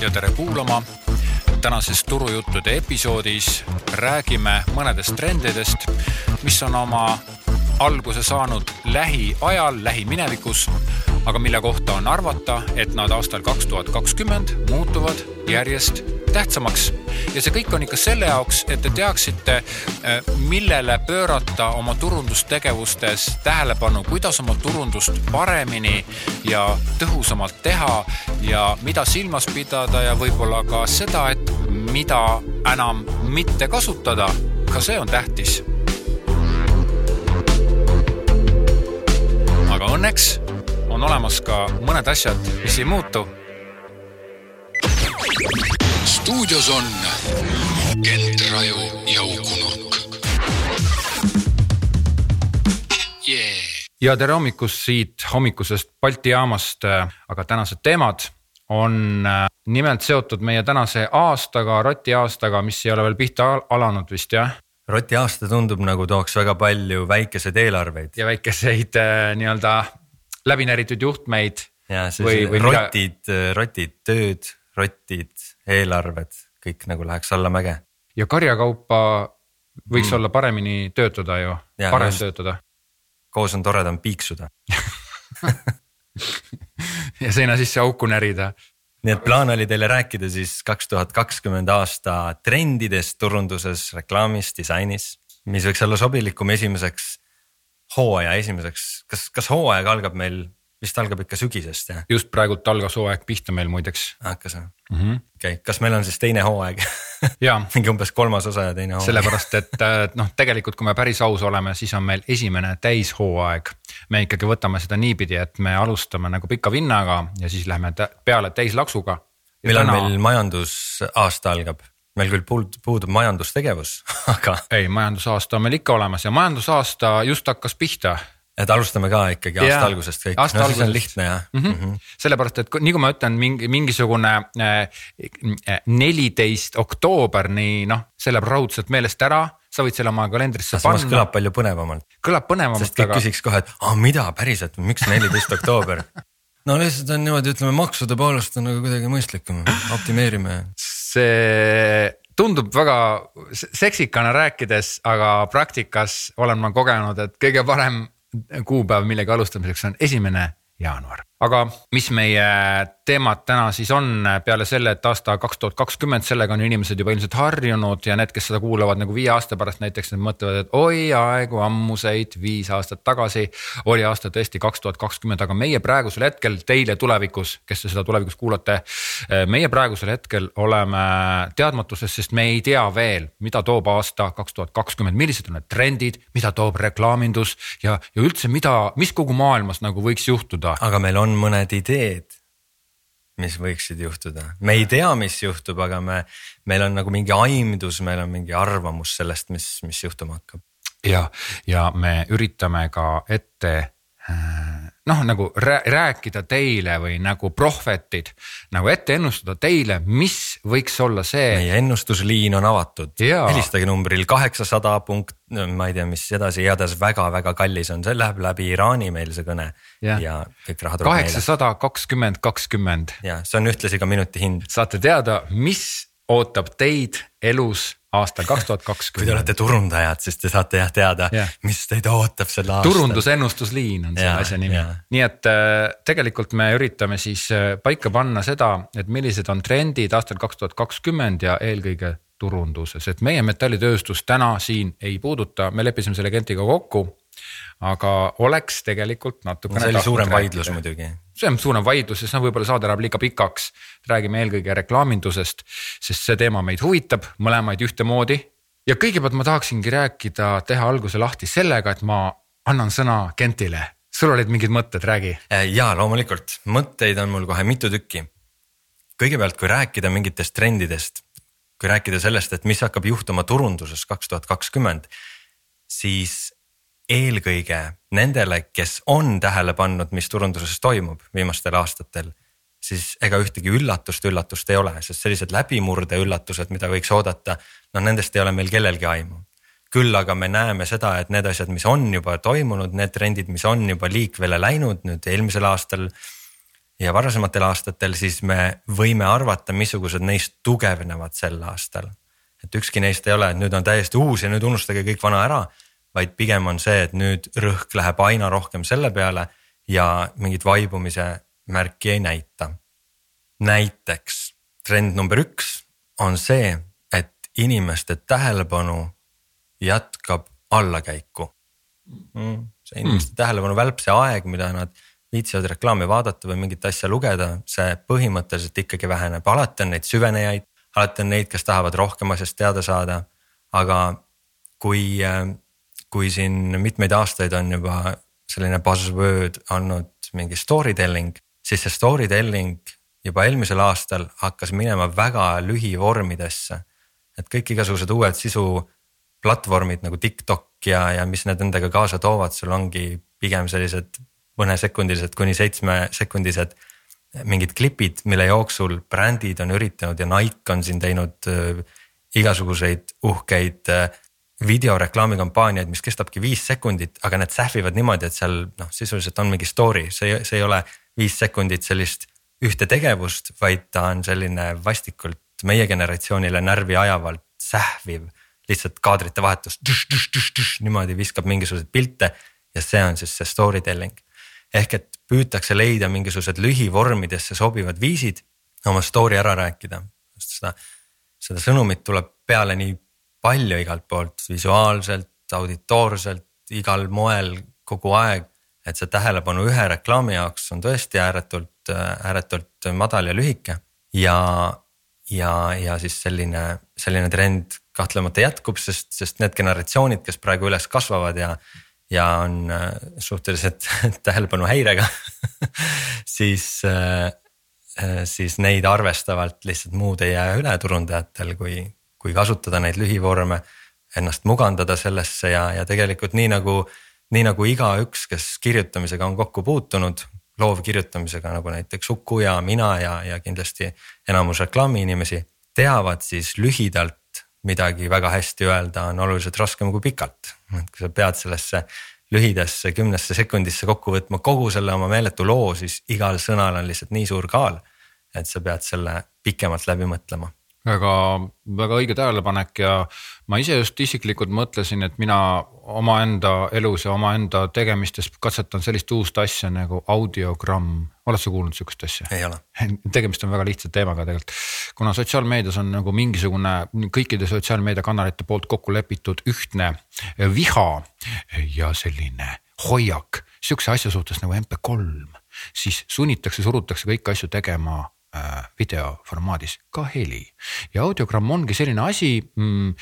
ja tere kuulama. tänases Turujuttude episoodis räägime mõnedest trendidest, mis on oma alguse saanud lähiajal, lähiminevikus, aga mille kohta on arvata, et nad aastal kaks tuhat kakskümmend muutuvad järjest tähtsamaks. ja see kõik on ikka selle jaoks, et te teaksite, äh, millele pöörata oma turundustegevustes tähelepanu, kuidas oma turundust paremini ja tõhusamalt teha ja mida silmas pidada ja võib-olla ka seda, et mida enam mitte kasutada. ka see on tähtis aga õnneks on olemas ka mõned asjad, mis ei muutu stuudios on Kent Raju ja Uku Nurk yeah.. ja tere hommikust siit hommikusest Balti jaamast, aga tänased teemad on äh, nimelt seotud meie tänase aastaga, rotiaastaga, mis ei ole veel pihta alanud vist jah? rotiaasta tundub nagu tooks väga palju väikeseid eelarveid. ja väikeseid äh, nii-öelda läbinäritud juhtmeid. ja siis rotid mida..., rotid tööd, rotid eelarved, kõik nagu läheks allamäge. ja karjakaupa võiks mm. olla paremini töötada ju, parem just. töötada. koos on toredam piiksuda ja seina sisse auku närida. nii et plaan oli teile rääkida siis kaks tuhat kakskümmend aasta trendidest turunduses, reklaamis, disainis, mis võiks olla sobilikum esimeseks hooaja esimeseks, kas, kas hooaeg algab meil vist algab ikka sügisest jah? just praegult algas hooaeg pihta meil muideks. hakkas või mm -hmm.? okei okay., kas meil on siis teine hooaeg mingi umbes kolmas osa ja teine hooaeg sellepärast, et noh, tegelikult kui me päris aus oleme, siis on meil esimene täishooaeg. me ikkagi võtame seda niipidi, et me alustame nagu pika vinnaga ja siis läheme peale täislaksuga. millal täna... meil majandusaasta algab? meil küll puudub majandustegevus, aga. ei, majandusaasta on meil ikka olemas ja majandusaasta just hakkas pihta et alustame ka ikkagi aasta ja, algusest kõik, no siis on lihtne jah mm. -hmm. Mm -hmm. sellepärast, et nii kui ma ütlen, mingi mingisugune äh, neliteist äh, oktoober, nii noh, see läheb raudselt meelest ära sa võid selle oma kalendrisse panna. kõlab palju põnevamalt. kõlab põnevamalt. sest kõik aga... küsiks kohe, et aa mida päriselt, miks neliteist oktoober no lihtsalt on niimoodi, ütleme maksude poolest on nagu kuidagi mõistlikum, optimeerime. see tundub väga seksikana rääkides, aga praktikas olen ma kogenud, et kõige parem kuupäev millegi alustamiseks on esimene jaanuar. Aga mis meie teemad täna siis on peale selle, et aasta kaks tuhat kakskümmend, sellega on inimesed juba ilmselt harjunud ja need, kes seda kuulavad nagu viie aasta pärast näiteks, need mõtlevad, et oi aegu ammuseid, viis aastat tagasi oli aasta tõesti kaks tuhat kakskümmend, aga meie praegusel hetkel teile tulevikus, kes te seda tulevikus kuulate. meie praegusel hetkel oleme teadmatuses, sest me ei tea veel, mida toob aasta kaks tuhat kakskümmend, millised on need trendid, mida toob reklaamindus ja, ja üldse, mida, mis kogu maailmas nagu võiks juhtuda. aga meil on mõned ideed mis võiksid juhtuda, me ei tea, mis juhtub, aga me, meil on nagu mingi aimdus, meil on mingi arvamus sellest, mis, mis juhtuma hakkab. ja, ja me üritame ka ette noh, nagu rääkida teile või nagu prohvetid nagu ette ennustada teile, mis võiks olla see. meie ennustusliin on avatud, helistage numbril kaheksasada punkt, ma ei tea, mis edasi, igatahes väga-väga kallis on, see läheb läbi Iraani meil see kõne ja, ja kõik raha tuleb meile. kaheksasada kakskümmend, kakskümmend. ja see on ühtlasi ka minuti hind. saate teada, mis ootab teid elus aastal kaks tuhat kakskümmend. kui te olete turundajad, siis te saate jah teada yeah., mis teid ootab sel aastal. turundusennustusliin on selle asja nimi, nii et äh, tegelikult me üritame siis äh, paika panna seda, et millised on trendid aastal kaks tuhat kakskümmend ja eelkõige turunduses, et meie metallitööstus täna siin ei puuduta, me leppisime selle Gentiga kokku aga oleks tegelikult natukene. see oli suurem vaidlus muidugi. see on suurem vaidlus, sest noh, võib-olla saade läheb liiga pikaks. räägime eelkõige reklaamindusest, sest see teema meid huvitab mõlemaid ühtemoodi. ja kõigepealt ma tahaksingi rääkida, teha alguse lahti sellega, et ma annan sõna Kentile. sul olid mingid mõtted, räägi. Äh, ja loomulikult, mõtteid on mul kohe mitu tükki. kõigepealt, kui rääkida mingitest trendidest, kui rääkida sellest, et mis hakkab juhtuma turunduses kaks tuhat kakskümmend, siis eelkõige nendele, kes on tähele pannud, mis turunduses toimub viimastel aastatel, siis ega ühtegi üllatust, üllatust ei ole, sest sellised läbimurde üllatused, mida võiks oodata, noh nendest ei ole meil kellelgi aimu. küll aga me näeme seda, et need asjad, mis on juba toimunud, need trendid, mis on juba liikvele läinud nüüd eelmisel aastal ja varasematel aastatel, siis me võime arvata, missugused neist tugevnevad sel aastal. et ükski neist ei ole, et nüüd on täiesti uus ja nüüd unustage kõik vana ära, vaid pigem on see, et nüüd rõhk läheb aina rohkem selle peale ja mingit vaibumise märki ei näita. näiteks trend number üks on see, et inimeste tähelepanu jätkab allakäiku mm,. see inimeste mm. tähelepanu välp, see aeg, mida nad viitsivad reklaami vaadata või mingit asja lugeda, see põhimõtteliselt ikkagi väheneb, alati on neid süvenejaid, alati on neid, kes tahavad rohkem asjast teada saada. aga kui, kui siin mitmeid aastaid on juba selline buzzword olnud mingi story telling, siis see story telling juba eelmisel aastal hakkas minema väga lühivormidesse. et kõik igasugused uued sisuplatvormid nagu TikTok ja, ja mis need endaga kaasa toovad, sul ongi pigem sellised mõnesekundilised kuni seitsmesekundised mingid klipid, mille jooksul brändid on üritanud ja Nike on siin teinud äh, igasuguseid uhkeid äh, videoreklaamikampaaniaid, mis kestabki viis sekundit, aga need sähvivad niimoodi, et seal noh, sisuliselt on mingi story, see, see ei ole viis sekundit sellist ühte tegevust, vaid ta on selline vastikult meie generatsioonile närvi ajavalt sähviv. lihtsalt kaadrite vahetus, niimoodi viskab mingisuguseid pilte ja see on siis see story telling ehk et püütakse leida mingisugused lühivormidesse sobivad viisid oma story ära rääkida, seda, seda sõnumit tuleb peale nii palju igalt poolt visuaalselt, auditoorselt, igal moel kogu aeg. et see tähelepanu ühe reklaami jaoks on tõesti ääretult, ääretult madal ja lühike ja, ja, ja siis selline, selline trend kahtlemata jätkub, sest, sest need generatsioonid, kes praegu üles kasvavad ja ja on äh, suhteliselt tähelepanuhäirega siis, äh, äh, siis neid arvestavalt lihtsalt muud ei jää üle turundajatel, kui, kui kasutada neid lühivorme. Ennast mugandada sellesse ja, ja tegelikult nii nagu, nii nagu igaüks, kes kirjutamisega on kokku puutunud, loovkirjutamisega nagu näiteks Uku ja mina ja, ja kindlasti enamus reklaamiinimesi teavad, siis lühidalt midagi väga hästi öelda on oluliselt raskem kui pikalt. et kui sa pead sellesse lühidasse kümnesse sekundisse kokku võtma kogu selle oma meeletu loo, siis igal sõnal on lihtsalt nii suur kaal. et sa pead selle pikemalt läbi mõtlema väga, väga õige tähelepanek ja ma ise just isiklikult mõtlesin, et mina omaenda elus ja omaenda tegemistes katsetan sellist uust asja nagu audiogramm. oled sa kuulnud sihukest asja? ei ole. tegemist on väga lihtsa teemaga tegelikult, kuna sotsiaalmeedias on nagu mingisugune kõikide sotsiaalmeediakanalite poolt kokku lepitud ühtne viha ja selline hoiak sihukese asja suhtes nagu MP3, siis sunnitakse, surutakse kõiki asju tegema video formaadis ka heli. Ja audiogramm ongi selline asi, mm,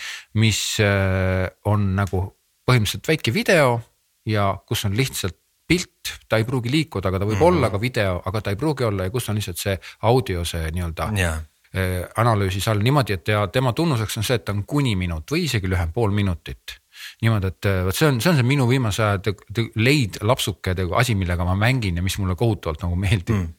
mis äh, on nagu põhimõtteliselt väike video ja kus on lihtsalt pilt, ta ei pruugi liikuda, aga ta võib mm -hmm. olla ka video, aga ta ei pruugi olla ja kus on lihtsalt see audio, see nii-öelda yeah. analüüsis all niimoodi, et ja tema tunnuseks on see, et ta on kuni minut või isegi lühem, pool minutit. Niimoodi, et vot see on, see on see minu viimase aja leid lapsuke asi, millega ma mängin ja mis mulle kohutavalt nagu meeldib. Mm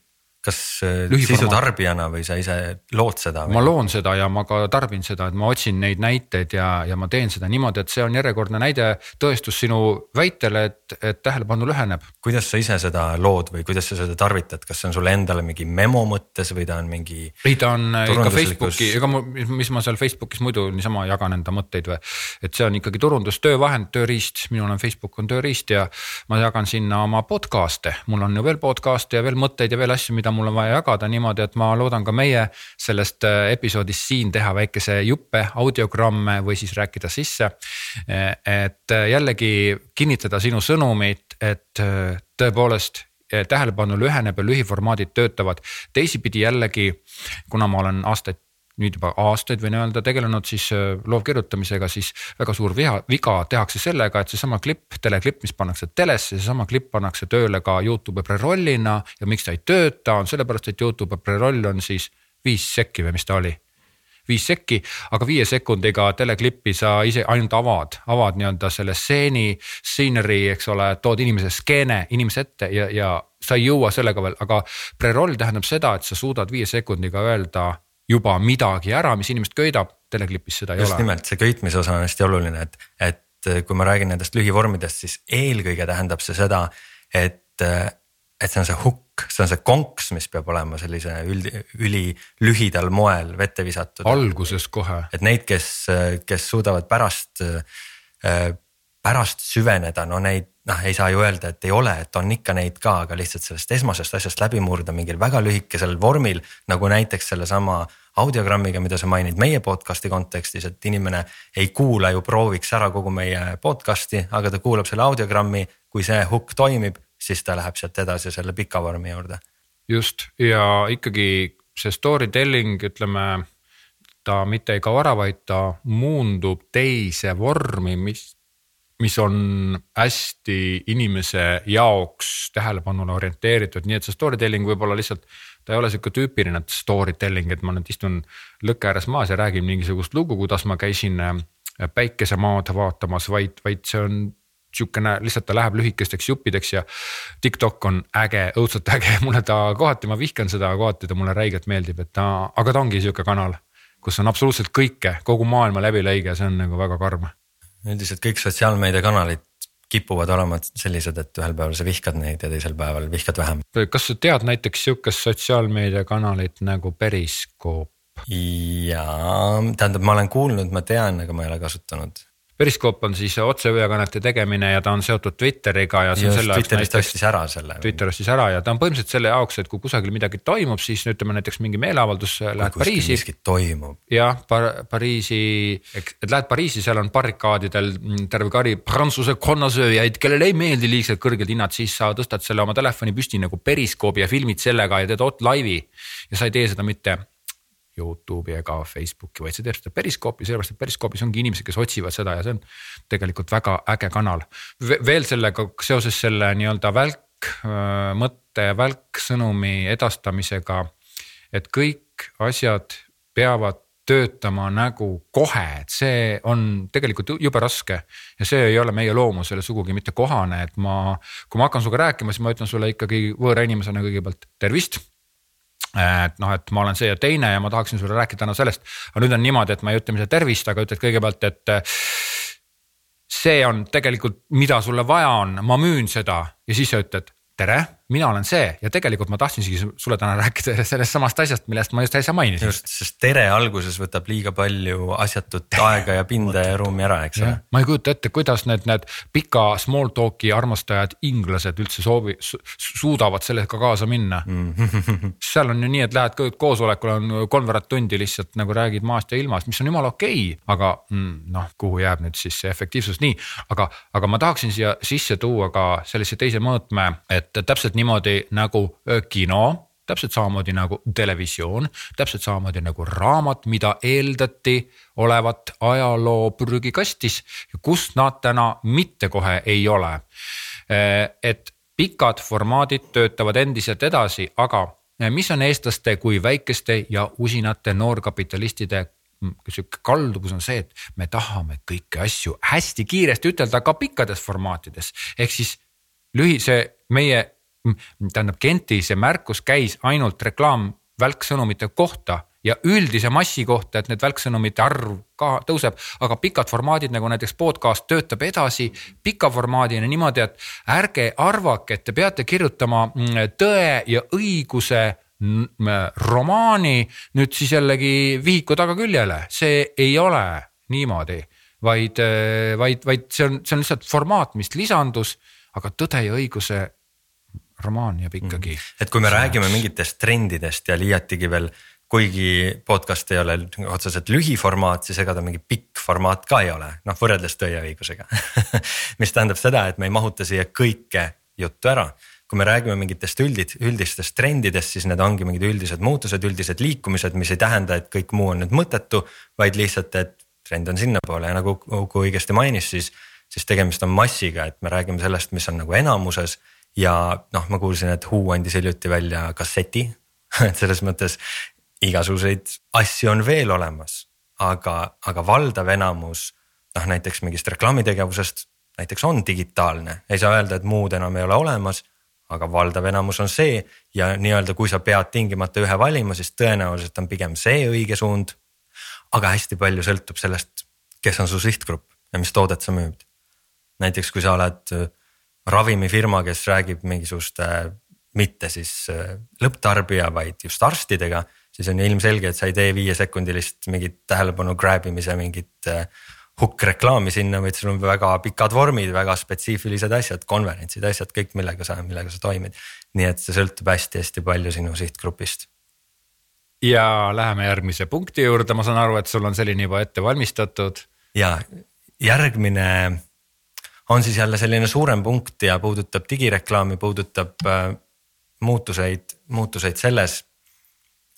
kas äh, sisutarbijana või sa ise lood seda? ma loon seda ja ma ka tarbin seda, et ma otsin neid näiteid ja, ja ma teen seda niimoodi, et see on järjekordne näide, tõestus sinu väitele, et, et tähelepanu lüheneb. kuidas sa ise seda lood või kuidas sa seda tarvitad, kas see on sulle endale mingi memo mõttes või ta on mingi? ei, ta on ikka Facebooki, ega ma, mis ma seal Facebookis muidu niisama jagan enda mõtteid või. et see on ikkagi turundustöövahend, tööriist, minul on Facebook on tööriist ja ma jagan sinna oma podcast'e, mul on ju veel podcast'e ja veel mõtteid ja veel asju, mida mul on vaja jagada niimoodi, et ma loodan ka meie sellest äh, episoodist siin teha väikese juppe audiogramme või siis rääkida sisse. Äh, et äh, jällegi kinnitada sinu sõnumit, et tõepoolest tähelepanu lüheneb ja lühiformaadid töötavad. teisipidi jällegi, kuna ma olen aastaid nüüd juba aastaid võin öelda, tegelenud siis äh, loovkirjutamisega, siis väga suur viha, viga tehakse sellega, et seesama klipp, teleklipp, mis pannakse telesse, seesama klipp pannakse tööle ka Youtube prerollina. Ja miks ta ei tööta, on sellepärast, et Youtube preroll on siis viis sekki või mis ta oli? Viis sekki, aga viie sekundiga teleklippi sa ise ainult avad, avad nii-öelda selle stseeni, scenery, eks ole, tood inimese skeene inimese ette ja, ja sa ei jõua sellega veel, aga preroll tähendab seda, et sa suudad viie sekundiga öelda juba midagi ära, mis inimest köidab, teleklipis seda ei just ole. just nimelt see köitmise osa on hästi oluline, et, et kui ma räägin nendest lühivormidest, siis eelkõige tähendab see seda, et äh, et see on see hukk, see on see konks, mis peab olema sellise üld, ülilühidal moel vette visatud. alguses kohe. et neid, kes, kes suudavad pärast, pärast süveneda, no neid noh, ei saa ju öelda, et ei ole, et on ikka neid ka, aga lihtsalt sellest esmasest asjast läbi murda mingil väga lühikesel vormil. nagu näiteks sellesama audiogrammiga, mida sa mainid meie podcast'i kontekstis, et inimene ei kuula ju prooviks ära kogu meie podcast'i, aga ta kuulab selle audiogrammi. kui see hukk toimib, siis ta läheb sealt edasi selle pika vormi juurde. just ja ikkagi see story telling, ütleme ta mitte ei kao ära, vaid ta muundub teise vormi, mis mis on hästi inimese jaoks tähelepanule orienteeritud, nii et see story telling võib olla lihtsalt. ta ei ole sihuke tüüpiline story telling, et ma nüüd istun lõkke ääres maas ja räägin mingisugust lugu, kuidas ma käisin äh, päikesemaad vaatamas, vaid, vaid see on sihukene, lihtsalt ta läheb lühikesteks juppideks ja TikTok on äge, õudselt äge, mulle ta kohati, ma vihkan seda, kohati ta mulle räigelt meeldib, et ta, aga ta ongi sihuke kanal. kus on absoluutselt kõike, kogu maailma läbilõige, see on nagu väga karm üldiselt kõik sotsiaalmeediakanalid kipuvad olema sellised, et ühel päeval sa vihkad neid ja teisel päeval vihkad vähem. kas sa tead näiteks sihukest sotsiaalmeediakanalit nagu Periskoop? jaa, tähendab, ma olen kuulnud, ma tean, aga ma ei ole kasutanud Periskoop on siis otseülekannete tegemine ja ta on seotud Twitteriga ja. Twitterist ostis ära selle. Twitter ostis ära ja ta on põhimõtteliselt selle jaoks, et kui kusagil midagi toimub, siis ütleme näiteks mingi meeleavaldus, lähed Pariisi. miskit toimub. jah Par, Pariisi, et lähed Pariisi, seal on barrikaadidel terve kari prantsuse konnasööjaid, kellele ei meeldi liigselt kõrged hinnad, siis sa tõstad selle oma telefoni püsti nagu Periskoobi ja filmid sellega ja teed hot laivi. ja sa ei tee seda mitte Youtube'i ega Facebooki, vaid sa teed seda Periskoopi, sellepärast et Periskoopis ongi inimesed, kes otsivad seda ja see on tegelikult väga äge kanal v. veel sellega seoses selle nii-öelda välk mõtte, välksõnumi edastamisega. et kõik asjad peavad töötama nagu kohe, et see on tegelikult jube raske. ja see ei ole meie loomusele sugugi mitte kohane, et ma, kui ma hakkan sinuga rääkima, siis ma ütlen sulle ikkagi võõra inimesena kõigepealt tervist et noh, et ma olen see ja teine ja ma tahaksin sulle rääkida täna sellest. aga nüüd on niimoodi, et ma ei ütle mitte tervist, aga ütled kõigepealt, et. see on tegelikult, mida sulle vaja on, ma müün seda ja siis sa ütled tere mina olen see ja tegelikult ma tahtsin isegi sulle täna rääkida sellest samast asjast, millest ma just äsja mainisin. just, sest tere alguses võtab liiga palju asjatut aega ja pinda ja ruumi ära, eks ole. ma ei kujuta ette, kuidas need, need pika small talk'i armastajad, inglased üldse soovi su,, suudavad sellega kaasa minna mm. seal on ju nii, et lähed koosolekule on kolmveerand tundi lihtsalt nagu räägid maast ja ilmast, mis on jumala okei okay., aga mm, noh, kuhu jääb nüüd siis see efektiivsus, nii. aga, aga ma tahaksin siia sisse tuua ka sellise teise mõõtme, et täpselt niimoodi nagu kino täpselt samamoodi nagu televisioon, täpselt samamoodi nagu raamat, mida eeldati olevat ajaloo prügikastis, kus nad täna mitte kohe ei ole. et pikad formaadid töötavad endiselt edasi, aga mis on eestlaste kui väikeste ja usinate noorkapitalistide sihuke kalduvus on see, et me tahame kõiki asju hästi kiiresti ütelda ka pikkades formaatides, ehk siis lühi, see meie tähendab Genti see märkus käis ainult reklaam välksõnumite kohta ja üldise massi kohta, et need välksõnumite arv ka tõuseb, aga pikad formaadid nagu näiteks podcast töötab edasi pika formaadina niimoodi, et ärge arvake, et te peate kirjutama mm, tõe ja õiguse mm, romaani nüüd siis jällegi vihiku tagaküljele, see ei ole niimoodi, vaid, vaid, vaid see on, see on lihtsalt formaat, mis lisandus, aga Tõde ja õiguse romaan jääb ikkagi mm.. et kui me räägime mingitest trendidest ja liiatigi veel, kuigi podcast ei ole otseselt lühiformaat, siis ega ta mingi pikk formaat ka ei ole, noh võrreldes Tõe ja õigusega. Mis tähendab seda, et me ei mahuta siia kõike juttu ära. Kui me räägime mingitest üldid, üldistest trendidest, siis need ongi mingid üldised muutused, üldised liikumised, mis ei tähenda, et kõik muu on nüüd mõttetu, vaid lihtsalt, et trend on sinnapoole. Ja nagu Uku õigesti mainis, siis, siis tegemist on massiga, et me räägime sellest, mis on nagu enamuses ja noh, ma kuulsin, et Who andis hiljuti välja kasseti et selles mõttes igasuguseid asju on veel olemas, aga, aga valdav enamus noh, näiteks mingist reklaamitegevusest näiteks on digitaalne, ei saa öelda, et muud enam ei ole olemas. aga valdav enamus on see ja nii-öelda, kui sa pead tingimata ühe valima, siis tõenäoliselt on pigem see õige suund. aga hästi palju sõltub sellest, kes on su sihtgrupp ja mis toodet sa müüd. näiteks kui sa oled ravimifirma, kes räägib mingisuguste mitte siis äh, lõpptarbija, vaid just arstidega. siis on ju ilmselge, et sa ei tee viiesekundilist mingit tähelepanu grab imise mingit äh, hukk-reklaami sinna, vaid sul on väga pikad vormid, väga spetsiifilised asjad, konverentsid, asjad, kõik, millega sa, millega sa toimid. nii et see sõltub hästi-hästi palju sinu sihtgrupist. ja läheme järgmise punkti juurde, ma saan aru, et sul on selline juba ette valmistatud. ja järgmine on siis jälle selline suurem punkt ja puudutab digireklaami, puudutab äh, muutuseid, muutuseid selles.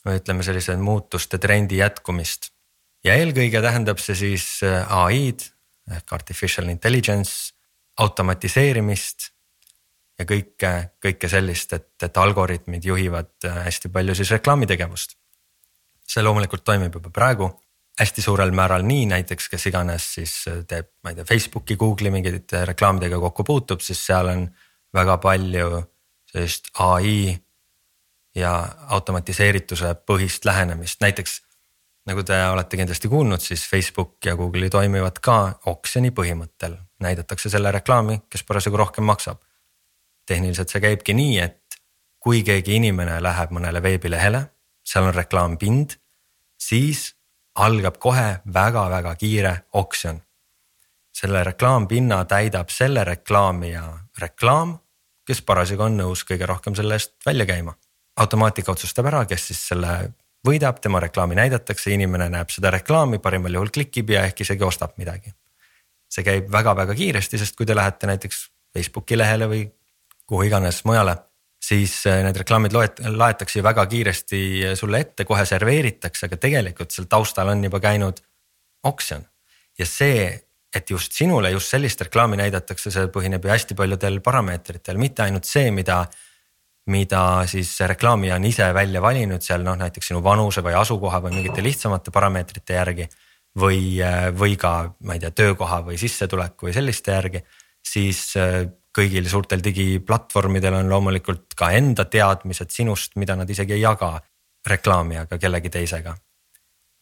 või ütleme, sellise muutuste trendi jätkumist ja eelkõige tähendab see siis äh, ai-d ehk artificial intelligence, automatiseerimist ja kõike, kõike sellist, et, et algoritmid juhivad äh, hästi palju siis reklaamitegevust. see loomulikult toimib juba praegu hästi suurel määral nii näiteks, kes iganes siis äh, teeb, ma ei tea, Facebooki, Google'i mingite reklaamidega kokku puutub, siis seal on väga palju sellist ai ja automatiseerituse põhist lähenemist, näiteks nagu te olete kindlasti kuulnud, siis Facebook ja Google'i toimivad ka oksjoni põhimõttel, näidatakse selle reklaami, kes parasjagu rohkem maksab. tehniliselt see käibki nii, et kui keegi inimene läheb mõnele veebilehele, seal on reklaampind, siis algab kohe väga-väga kiire oksjon. selle reklaampinna täidab selle reklaamija reklaam, kes parasjagu on nõus kõige rohkem selle eest välja käima. automaatika otsustab ära, kes siis selle võidab, tema reklaami näidatakse, inimene näeb seda reklaami, parimal juhul klikib ja ehk isegi ostab midagi. see käib väga-väga kiiresti, sest kui te lähete näiteks Facebooki lehele või kuhu iganes mujale, siis äh, need reklaamid loet-, laetakse ju väga kiiresti sulle ette, kohe serveeritakse, aga tegelikult seal taustal on juba käinud oksjon. ja see, et just sinule just sellist reklaami näidatakse, see põhineb ju hästi paljudel parameetritel, mitte ainult see, mida mida siis reklaamija on ise välja valinud seal noh, näiteks sinu vanuse või asukoha või mingite lihtsamate parameetrite järgi. või, või ka, ma ei tea, töökoha või sissetuleku või selliste järgi, siis äh, kõigil suurtel digiplatvormidel on loomulikult ka enda teadmised sinust, mida nad isegi ei jaga reklaamijaga kellegi teisega.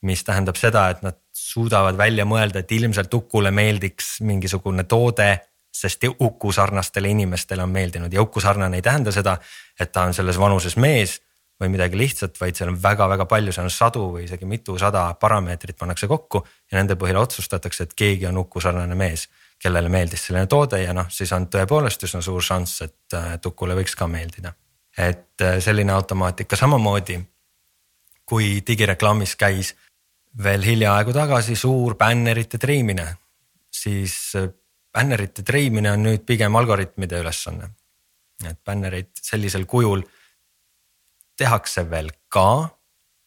mis tähendab seda, et nad suudavad välja mõelda, et ilmselt Ukule meeldiks mingisugune toode sest Uku sarnastele inimestele on meeldinud ja Uku sarnane ei tähenda seda, et ta on selles vanuses mees või midagi lihtsat, vaid seal on väga-väga palju, seal on sadu või isegi mitusada parameetrit pannakse kokku ja nende põhjal otsustatakse, et keegi on Uku sarnane mees, kellele meeldis selline toode ja noh, siis on tõepoolest üsna suur šanss, et, et Ukule võiks ka meeldida. et äh, selline automaatika samamoodi kui digireklaamis käis veel hiljaaegu tagasi suur bännerite triimine, siis äh, bännerite treimine on nüüd pigem algoritmide ülesanne. et bännereid sellisel kujul tehakse veel ka,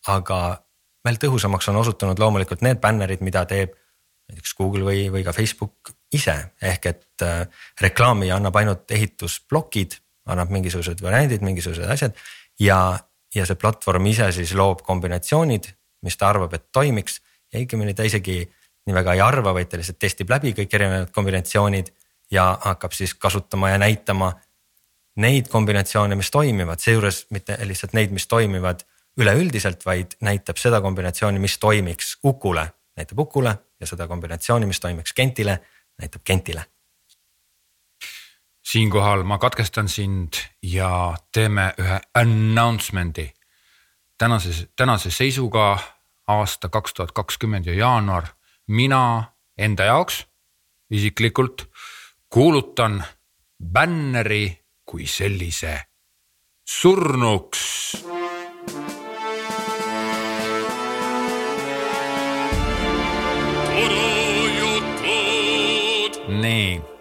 aga veel tõhusamaks on osutunud loomulikult need bännerid, mida teeb näiteks Google või, või ka Facebook ise, ehk et äh, reklaamija annab ainult ehitusplokid, annab mingisugused variandid, mingisugused asjad. Ja, ja see platvorm ise siis loob kombinatsioonid, mis ta arvab, et toimiks. Ja õigemini ta isegi nii väga ei arva, vaid ta lihtsalt testib läbi kõik erinevad kombinatsioonid ja hakkab siis kasutama ja näitama neid kombinatsioone, mis toimivad, seejuures mitte lihtsalt neid, mis toimivad üleüldiselt, vaid näitab seda kombinatsiooni, mis toimiks Ukule, näitab Ukule ja seda kombinatsiooni, mis toimiks Kentile, näitab Kentile. siinkohal ma katkestan sind ja teeme ühe announcement'i. tänase, tänase seisuga aasta kaks tuhat kakskümmend ja jaanuar mina enda jaoks isiklikult kuulutan bänneri kui sellise surnuks.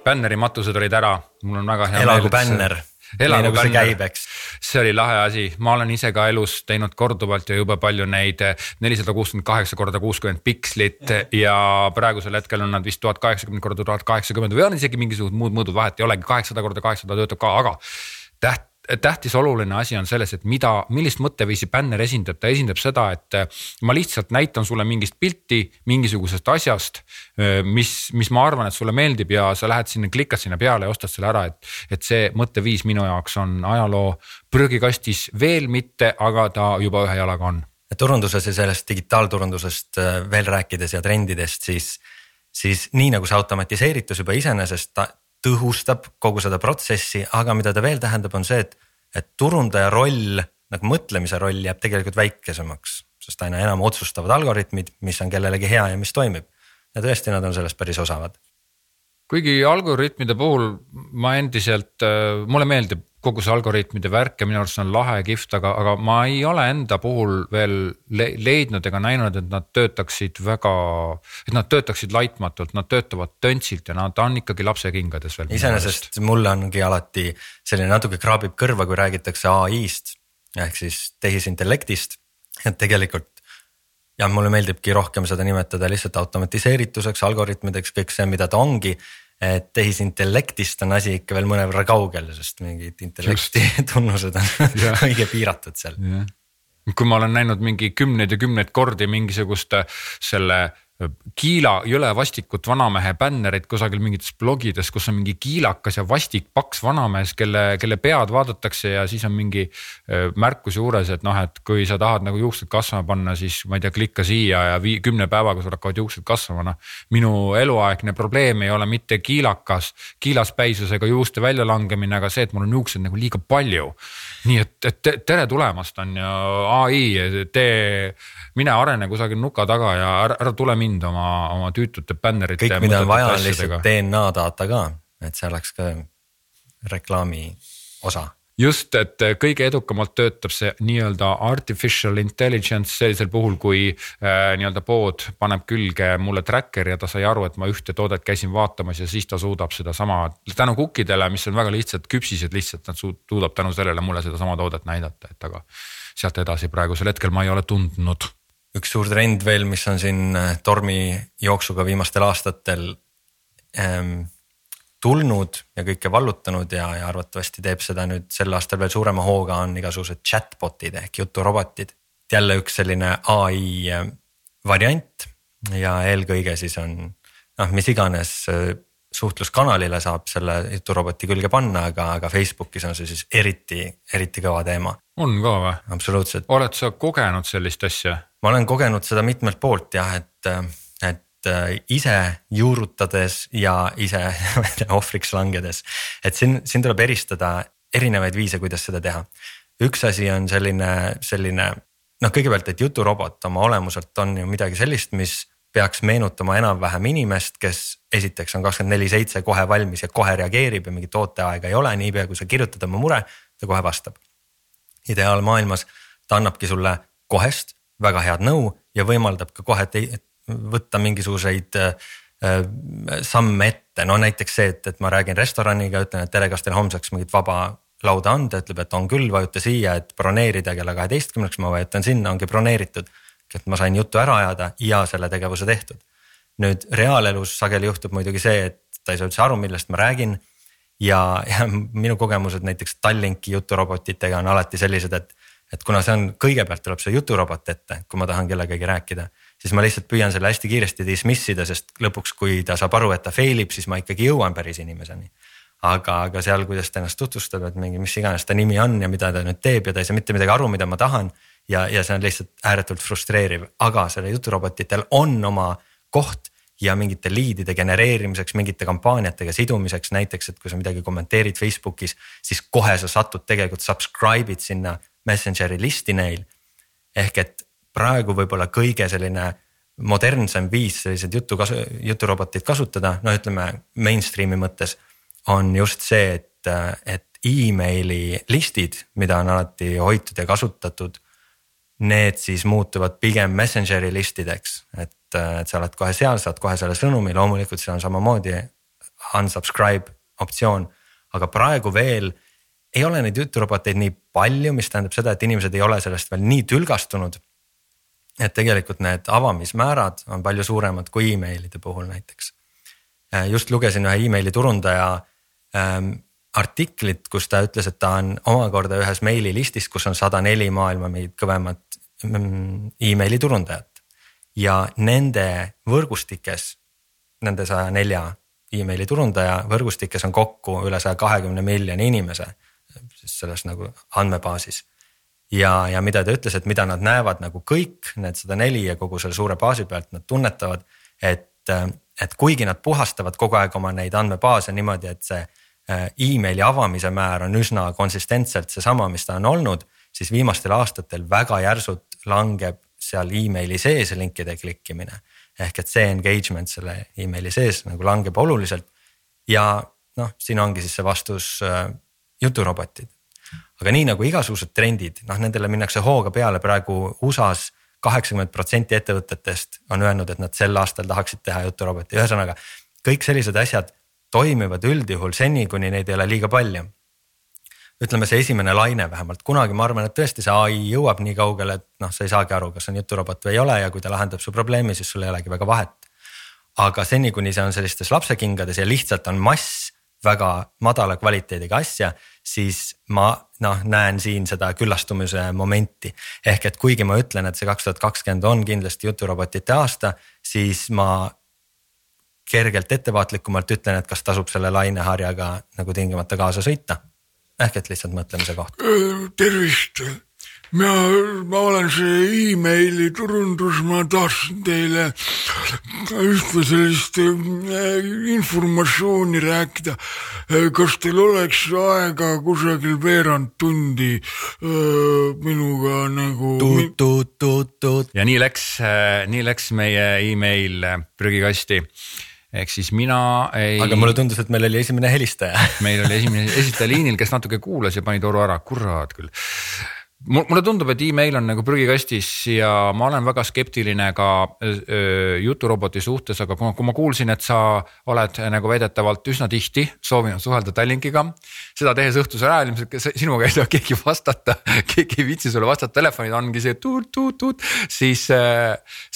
Bänneri matused olid ära, mul on väga hea meel. elagu bänner nagu see käib, eks. see oli lahe asi, ma olen ise ka elus teinud korduvalt ja jube palju neid nelisada kuuskümmend kaheksa korda kuuskümmend pikslit ja. ja praegusel hetkel on nad vist tuhat kaheksakümmend korda tuhat kaheksakümmend või on isegi mingisugused muud mõõdud, vahet ei olegi, kaheksasada korda kaheksasada töötab ka, aga täht tähtis oluline asi on selles, et mida, millist mõtteviisi bänner esindab, ta esindab seda, et äh, ma lihtsalt näitan sulle mingist pilti mingisugusest asjast. Äh, mis, mis ma arvan, et sulle meeldib ja sa lähed sinna, klikad sinna peale ja ostad selle ära, et, et see mõtteviis minu jaoks on ajaloo prügikastis veel mitte, aga ta juba ühe jalaga on. turunduses ja sellest digitaalturundusest äh, veel rääkides ja trendidest, siis, siis nii nagu see automatiseeritus juba iseenesest tõhustab kogu seda protsessi, aga mida ta veel tähendab, on see, et et turundaja roll nagu mõtlemise roll jääb tegelikult väikesemaks, sest aina enam otsustavad algoritmid, mis on kellelegi hea ja mis toimib. ja tõesti, nad on selles päris osavad kuigi algoritmide puhul ma endiselt, mulle meeldib kogu see algoritmide värk ja minu arust see on lahe kihvt, aga, aga ma ei ole enda puhul veel le leidnud ega näinud, et nad töötaksid väga. et nad töötaksid laitmatult, nad töötavad töntsilt ja nad on ikkagi lapsekingades veel. iseenesest mulle ongi alati selline natuke kraabib kõrva, kui räägitakse ai-st ehk siis tehisintellektist, et tegelikult jah, mulle meeldibki rohkem seda nimetada lihtsalt automatiseerituseks, algoritmideks, kõik see, mida ta ongi et tehisintellektist on asi ikka veel mõnevõrra kaugel, sest mingid intellekti tunnused on õige piiratud seal. kui ma olen näinud mingi kümneid ja kümneid kordi mingisugust selle Kiila jõle vastikut vanamehe bännerit kusagil mingites blogides, kus on mingi kiilakas ja vastik paks vanamees, kelle, kelle pead vaadatakse ja siis on mingi märkus juures, et noh, et kui sa tahad nagu juuksed kasvama panna, siis ma ei tea, klikka siia ja vii, kümne päevaga sul hakkavad juuksed kasvama, noh. minu eluaegne probleem ei ole mitte kiilakas, kiilaspäisusega juuste väljalangemine, aga see, et mul on juukseid nagu liiga palju. nii et, et tere tulemast on ju ai, tee, mine arene kusagil nuka taga ja ära, ära tule mind mind oma, oma tüütute bännerite. kõik, mida on vaja, on lihtsalt DNA data ka, et see oleks ka reklaami osa just, et kõige edukamalt töötab see nii-öelda artificial intelligence sellisel puhul, kui äh, nii-öelda pood paneb külge mulle tracker'i ja ta sai aru, et ma ühte toodet käisin vaatamas ja siis ta suudab sedasama tänu kukkidele, mis on väga lihtsad, küpsised lihtsalt, nad suudab tänu sellele mulle sedasama toodet näidata, et aga sealt edasi praegusel hetkel ma ei ole tundnud üks suur trend veel, mis on siin äh, tormi jooksuga viimastel aastatel ähm, tulnud ja kõike vallutanud ja, ja arvatavasti teeb seda nüüd sel aastal veel suurema hooga, on igasugused chatbot'id ehk juturobotid. jälle üks selline ai äh, variant ja eelkõige siis on noh, mis iganes äh, suhtluskanalile saab selle juturoboti külge panna, aga, aga Facebookis on see siis eriti, eriti kõva teema. on ka või? absoluutselt. oled sa kogenud sellist asja? ma olen kogenud seda mitmelt poolt jah, et, et äh, ise juurutades ja ise ohvriks langedes. et siin, siin tuleb eristada erinevaid viise, kuidas seda teha. üks asi on selline, selline noh, kõigepealt, et juturobot oma olemuselt on ju midagi sellist, mis peaks meenutama enam-vähem inimest, kes esiteks on kakskümmend neli seitse kohe valmis ja kohe reageerib ja mingit ooteaega ei ole, niipea kui sa kirjutad oma mure, ta kohe vastab. ideaalmaailmas ta annabki sulle kohest väga head nõu ja võimaldab ka kohe võtta mingisuguseid äh, samme ette, no näiteks see, et, et ma räägin restoraniga, ütlen, et tere, kas teil homseks mingit vaba lauda on, ta ütleb, et on küll, vajuta siia, et broneerida kella kaheteistkümneks, ma vajutan sinna, ongi broneeritud. Et ma sain jutu ära ajada ja selle tegevuse tehtud. nüüd reaalelus sageli juhtub muidugi see, et ta ei saa üldse aru, millest ma räägin. ja, ja minu kogemused näiteks Tallinki juturobotitega on alati sellised, et et kuna see on, kõigepealt tuleb see juturobot ette, kui ma tahan kellegagi rääkida, siis ma lihtsalt püüan selle hästi kiiresti dismiss ida, sest lõpuks, kui ta saab aru, et ta fail ib, siis ma ikkagi jõuan päris inimeseni. aga, aga seal, kuidas ta ennast tutvustab, et mingi, mis iganes ta nimi on ja mida ta nüüd teeb ja ta ei saa mitte midagi aru, mida ma tahan. Ja, ja see on lihtsalt ääretult frustreeriv, aga sellel juturobotitel on oma koht ja mingite liidide genereerimiseks, mingite kampaaniatega sidumiseks, näiteks, et kui sa midagi kommenteerid Facebookis, siis kohe sa satud tegelikult subscribe'id sinna Messengeri listi neil. ehk et praegu võib-olla kõige selline modernsem viis selliseid jutu kasu, juturobotid kasutada, no ütleme mainstream'i mõttes on just see, et, et emaili listid, mida on alati hoitud ja kasutatud. Need siis muutuvad pigem Messengeri listideks, et, et sa oled kohe seal, saad kohe selle sõnumi, loomulikult seal on samamoodi unsubscribe optsioon, aga praegu veel ei ole neid juturoboteid nii palju, mis tähendab seda, et inimesed ei ole sellest veel nii tülgastunud. et tegelikult need avamismäärad on palju suuremad kui emailide puhul näiteks. just lugesin ühe emaili turundaja ähm, artiklit, kus ta ütles, et ta on omakorda ühes meililistis, kus on sada neli maailma mingit kõvemat mm, emaili turundajat. ja nende võrgustikes, nende saja nelja emaili turundaja võrgustikes on kokku üle saja kahekümne miljoni inimese siis selles nagu andmebaasis. ja, ja mida ta ütles, et mida nad näevad nagu kõik need sada neli ja kogu selle suure baasi pealt nad tunnetavad, et, et kuigi nad puhastavad kogu aeg oma neid andmebaase niimoodi, et see emaili avamise määr on üsna konsistentselt seesama, mis ta on olnud, siis viimastel aastatel väga järsult langeb seal emaili sees linkide klikkimine. ehk et see engagement selle emaili sees nagu langeb oluliselt ja noh, siin ongi siis see vastus äh, juturobotid. aga nii nagu igasugused trendid, noh nendele minnakse hooga peale praegu USA-s kaheksakümmend protsenti ettevõtetest on öelnud, et nad sel aastal tahaksid teha juturoboti, ühesõnaga kõik sellised asjad toimivad üldjuhul seni, kuni neid ei ole liiga palju. ütleme, see esimene laine vähemalt, kunagi ma arvan, et tõesti see ai jõuab nii kaugele, et noh, sa ei saagi aru, kas on juturobot või ei ole ja kui ta lahendab su probleemi, siis sul ei olegi väga vahet. aga seni, kuni see on sellistes lapsekingades ja lihtsalt on mass väga madala kvaliteediga asja, siis ma noh, näen siin seda küllastumise momenti. ehk et kuigi ma ütlen, et see kaks tuhat kakskümmend on kindlasti juturobotite aasta, siis ma kergelt ettevaatlikumalt ütlen, et kas tasub selle laineharjaga nagu tingimata kaasa sõita. ehk et lihtsalt mõtlemise koht. tervist, mina, ma olen see emaili turundus, ma tahtsin teile ühte sellist informatsiooni rääkida. kas teil oleks aega kusagil veerand tundi minuga nagu. ja nii läks, nii läks meie email prügikasti ehk siis mina ei. aga mulle tundus, et meil oli esimene helistaja meil oli esimene helistaja liinil, kes natuke kuulas ja pani toru ära, kurat küll mulle tundub, et email on nagu prügikastis ja ma olen väga skeptiline ka juturoboti suhtes, aga kui ma kuulsin, et sa oled nagu väidetavalt üsna tihti soovinud suhelda Tallinkiga. seda tehes õhtusel ajal ilmselt sinuga ei saa keegi vastata, keegi ei viitsi sulle vastata, telefonid ongi see tuut-tuut-tuut, siis,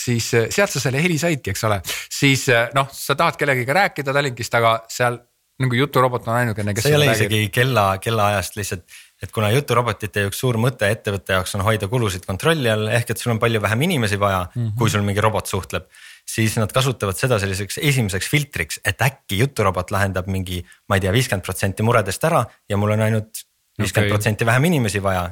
siis sealt sa selle heli saidki, eks ole. siis noh, sa tahad kellegagi rääkida Tallinkist, aga seal nagu juturobot on ainukene, kes. see ei ole isegi kella, kellaajast lihtsalt et kuna juturobotite üks suur mõte ettevõtte jaoks on hoida kulusid kontrolli all, ehk et sul on palju vähem inimesi vaja mm, -hmm. kui sul mingi robot suhtleb. siis nad kasutavad seda selliseks esimeseks filtriks, et äkki juturobot lahendab mingi, ma ei tea, viiskümmend protsenti muredest ära ja mul on ainult viiskümmend okay. protsenti vähem inimesi vaja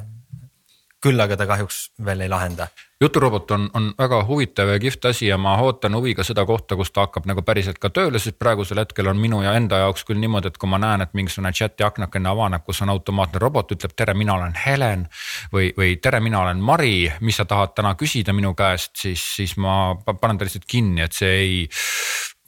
küll aga ta kahjuks veel ei lahenda. juturobot on, on väga huvitav ja kihvt asi ja ma ootan huviga seda kohta, kus ta hakkab nagu päriselt ka tööle, sest praegusel hetkel on minu ja enda jaoks küll niimoodi, et kui ma näen, et mingisugune chat'i aknakene avaneb, kus on automaatne robot, ütleb tere, mina olen Helen. või, või tere, mina olen Mari, mis sa tahad täna küsida minu käest, siis, siis ma panen ta lihtsalt kinni, et see ei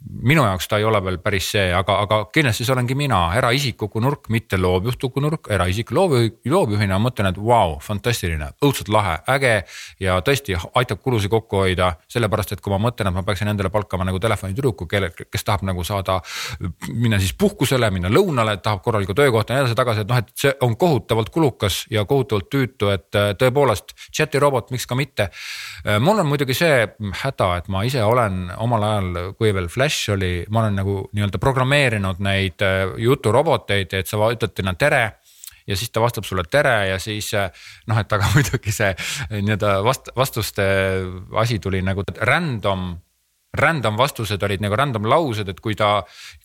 minu jaoks ta ei ole veel päris see, aga, aga kindlasti see olengi mina, eraisikuku nurk, mitte loovjuhtuku nurk, eraisik loovjuhi, loovjuhina mõtlen, et vau wow,, fantastiline, õudselt lahe, äge. ja tõesti aitab kulusid kokku hoida, sellepärast et kui ma mõtlen, et ma peaksin endale palkama nagu telefonitüdruku, kelle, kes tahab nagu saada. minna siis puhkusele, minna lõunale, tahab korralikku töökohta ja nii edasi-tagasi, et noh, et see on kohutavalt kulukas ja kohutavalt tüütu, et äh, tõepoolest chat'i robot, miks ka mitte. Äh, mul on muidugi see häda, et ma ise olen omal ajal, kui veel Flash Flash oli, ma olen nagu nii-öelda programmeerinud neid äh, juturoboteid, et sa ütled talle tere ja siis ta vastab sulle tere ja siis äh, noh, et aga muidugi see äh, nii-öelda vast-, vastuste asi tuli nagu random random vastused olid nagu random laused, et kui ta,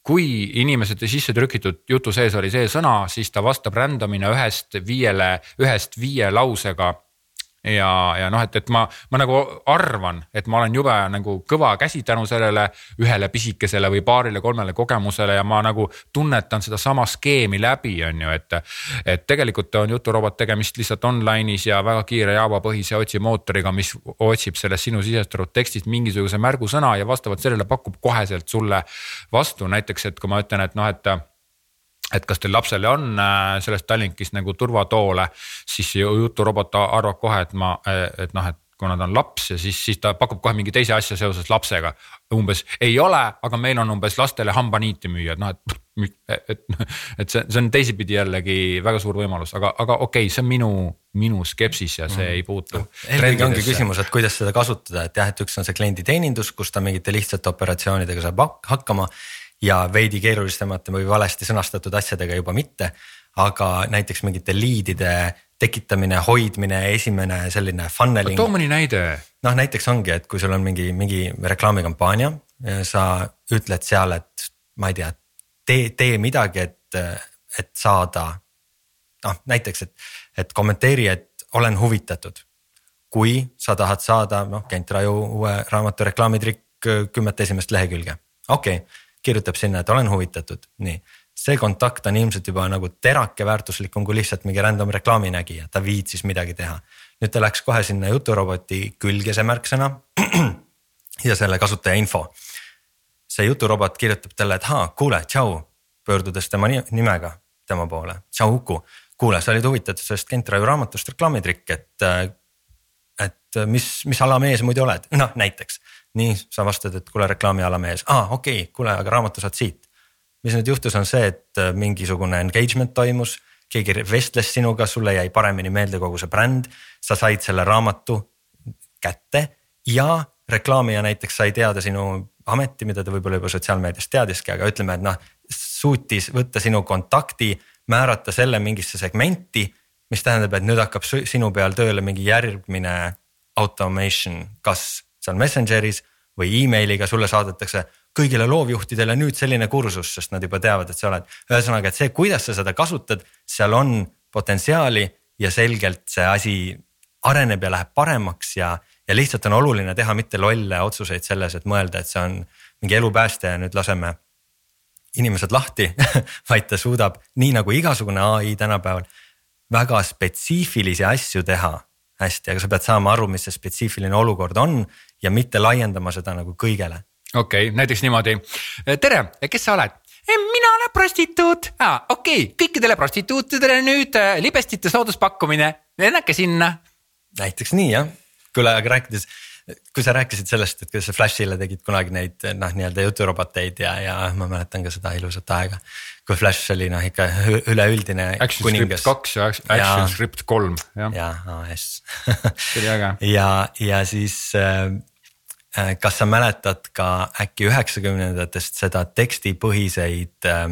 kui inimesed sisse trükitud jutu sees oli see sõna, siis ta vastab random'ina ühest viiele, ühest viie lausega ja, ja noh, et, et ma, ma nagu arvan, et ma olen jube nagu kõva käsi tänu sellele ühele pisikesele või paarile-kolmele kogemusele ja ma nagu tunnetan sedasama skeemi läbi, on ju, et. et tegelikult on juturobot tegemist lihtsalt online'is ja väga kiire Java-põhise otsimootoriga, mis otsib sellest sinu sisestatud tekstist mingisuguse märgusõna ja vastavalt sellele pakub koheselt sulle vastu, näiteks, et kui ma ütlen, et noh, et et kas teil lapsele on äh, sellest Tallinkist nagu turvatoole, siis juturobot arvab kohe, et ma, et noh, et kuna ta on laps ja siis, siis ta pakub kohe mingi teise asja seoses lapsega. umbes ei ole, aga meil on umbes lastele hambaniiti müüa, et noh, et, et, et, et see, see on teisipidi jällegi väga suur võimalus, aga, aga okei okay,, see on minu, minu skepsis ja see mm. ei puutu. eelkõige ongi küsimus, et kuidas seda kasutada, et jah, et üks on see klienditeenindus, kus ta mingite lihtsate operatsioonidega saab hakkama ja veidi keerulisemate või valesti sõnastatud asjadega juba mitte. aga näiteks mingite liidide tekitamine, hoidmine, esimene selline funneling. too mõni näide. noh, näiteks ongi, et kui sul on mingi, mingi reklaamikampaania, sa ütled seal, et ma ei tea, tee, tee midagi, et, et saada. noh, näiteks, et, et kommenteeri, et olen huvitatud. kui sa tahad saada, noh, Kent Raju uue raamatu reklaamitrikk kümmet esimest lehekülge, okei okay kirjutab sinna, et olen huvitatud, nii. see kontakt on ilmselt juba nagu terake väärtuslikum kui lihtsalt mingi random reklaaminägija, ta viitsis midagi teha. nüüd ta läks kohe sinna juturoboti külge, see märksõna ja selle kasutaja info. see juturobot kirjutab talle, et haa, kuule, tšau, pöördudes tema nimega tema poole, tšau Uku. kuule, sa olid huvitatud sellest Kent Raju raamatust reklaamitrikk, et, et mis, mis ala mees muidu oled, noh näiteks. Nii, sa vastad, et kuule, reklaamiala mees, aa okei okay,, kuule, aga raamatu saad siit. mis nüüd juhtus, on see, et mingisugune engagement toimus keegi vestles sinuga, sulle jäi paremini meelde kogu see bränd, sa said selle raamatu kätte ja reklaamija näiteks sai teada sinu ameti, mida ta võib-olla juba sotsiaalmeediast teadiski, aga ütleme, et noh, suutis võtta sinu kontakti, määrata selle mingisse segmenti. mis tähendab, et nüüd hakkab sinu peal tööle mingi järgmine automation, kas seal Messengeris või emailiga sulle saadetakse kõigile loovjuhtidele nüüd selline kursus, sest nad juba teavad, et sa oled. ühesõnaga, et see, kuidas sa seda kasutad, seal on potentsiaali ja selgelt see asi areneb ja läheb paremaks ja ja lihtsalt on oluline teha mitte lolle otsuseid selles, et mõelda, et see on mingi elupääste ja nüüd laseme inimesed lahti vaid ta suudab, nii nagu igasugune ai tänapäeval, väga spetsiifilisi asju teha hästi, aga sa pead saama aru, mis see spetsiifiline olukord on ja mitte laiendama seda nagu kõigele. okei okay,, näiteks niimoodi, tere, kes sa oled? mina olen prostituut ah,, okei okay., kõikidele prostituutidele nüüd libestite sooduspakkumine, lennake sinna. näiteks nii jah kuule, aga rääkides, kui sa rääkisid sellest, et kuidas sa Flashile tegid kunagi neid noh, nii-öelda juturoboteid ja, ja ma mäletan ka seda ilusat aega. kui Flash oli noh, ikka üleüldine. Action kuningas. Script kaks ja Action ja, Script kolm, jah. ja, AS see oli äge. ja, ja siis äh, kas sa mäletad ka äkki üheksakümnendatest seda tekstipõhiseid äh,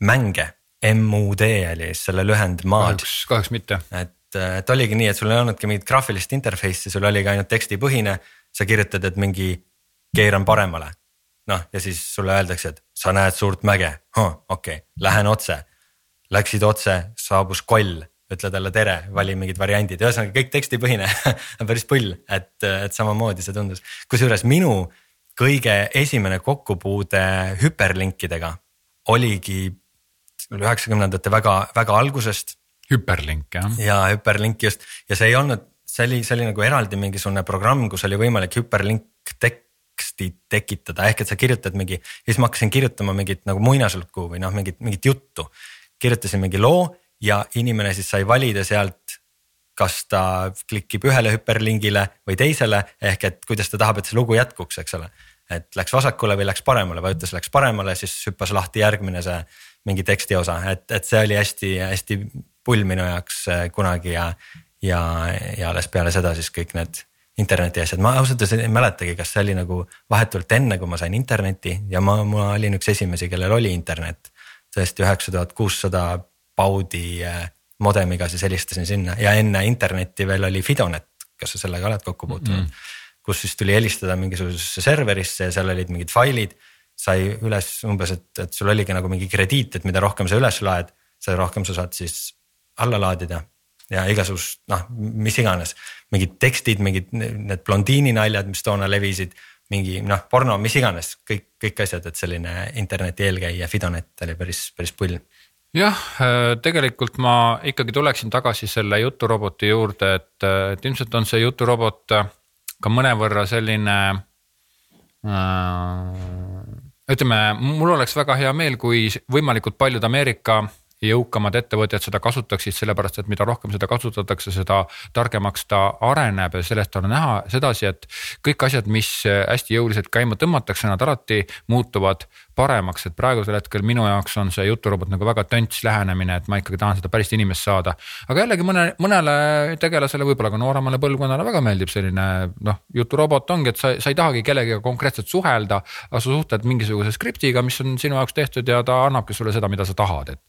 mänge? MUD oli selle lühend maad. kahjuks, kahjuks mitte. et et, et oligi nii, et sul ei olnudki mingit graafilist interface'i, sul oligi ainult tekstipõhine. sa kirjutad, et mingi keeran paremale. noh, ja siis sulle öeldakse, et sa näed suurt mäge huh,, okei okay., lähen otse. Läksid otse, saabus koll, ütle talle tere, vali mingid variandid, ühesõnaga kõik tekstipõhine päris pull, et, et samamoodi see tundus. kusjuures minu kõige esimene kokkupuude hüperlinkidega oligi üheksakümnendate väga, väga algusest hüperlink jah. ja hüperlink just ja see ei olnud, see oli, see oli nagu eraldi mingisugune programm, kus oli võimalik hüperlink teksti tekitada, ehk et sa kirjutad mingi. siis ma hakkasin kirjutama mingit nagu muinaslugu või noh, mingit, mingit juttu. kirjutasin mingi loo ja inimene siis sai valida sealt kas ta klikib ühele hüperlingile või teisele, ehk et kuidas ta tahab, et see lugu jätkuks, eks ole. et läks vasakule või läks paremale, vajutas läks paremale, siis hüppas lahti järgmine see mingi tekstiosa, et, et see oli hästi-hästi pull minu jaoks äh, kunagi ja, ja, ja alles peale seda siis kõik need interneti asjad, ma ausalt öeldes ei mäletagi, kas see oli nagu vahetult enne, kui ma sain internetti ja ma, ma olin üks esimesi, kellel oli internet. tõesti üheksa tuhat kuussada baudi äh, modemiga siis helistasin sinna ja enne internetti veel oli Fidonet, kas sa sellega oled kokku puutunud mm? -hmm. kus siis tuli helistada mingisugusesse serverisse ja seal olid mingid failid. sai üles umbes, et, et sul oligi nagu mingi krediit, et mida rohkem sa üles laed, seda rohkem sa saad siis alla laadida ja igasugust noh, mis iganes, mingid tekstid, mingid need blondiini naljad, mis toona levisid. mingi noh, porno, mis iganes, kõik, kõik asjad, et selline interneti eelkäija Fidonet oli päris, päris pull jah, tegelikult ma ikkagi tuleksin tagasi selle juturoboti juurde, et, et ilmselt on see juturobot ka mõnevõrra selline äh,. ütleme, mul oleks väga hea meel, kui võimalikult paljud Ameerika jõukamad ettevõtjad seda kasutaksid, sellepärast et mida rohkem seda kasutatakse, seda targemaks ta areneb ja sellest on näha sedasi, et kõik asjad, mis hästi jõuliselt käima tõmmatakse, nad alati muutuvad paremaks, et praegusel hetkel minu jaoks on see juturobot nagu väga tönts lähenemine, et ma ikkagi tahan seda päris inimest saada. aga jällegi mõne, mõnele tegelasele, võib-olla ka nooremale põlvkonnale väga meeldib selline noh, juturobot ongi, et sa, sa ei tahagi kellegagi konkreetselt suhelda, aga sa suhtled mingisuguse skriptiga, mis on sinu jaoks tehtud ja ta annabki sulle seda, mida sa tahad, et.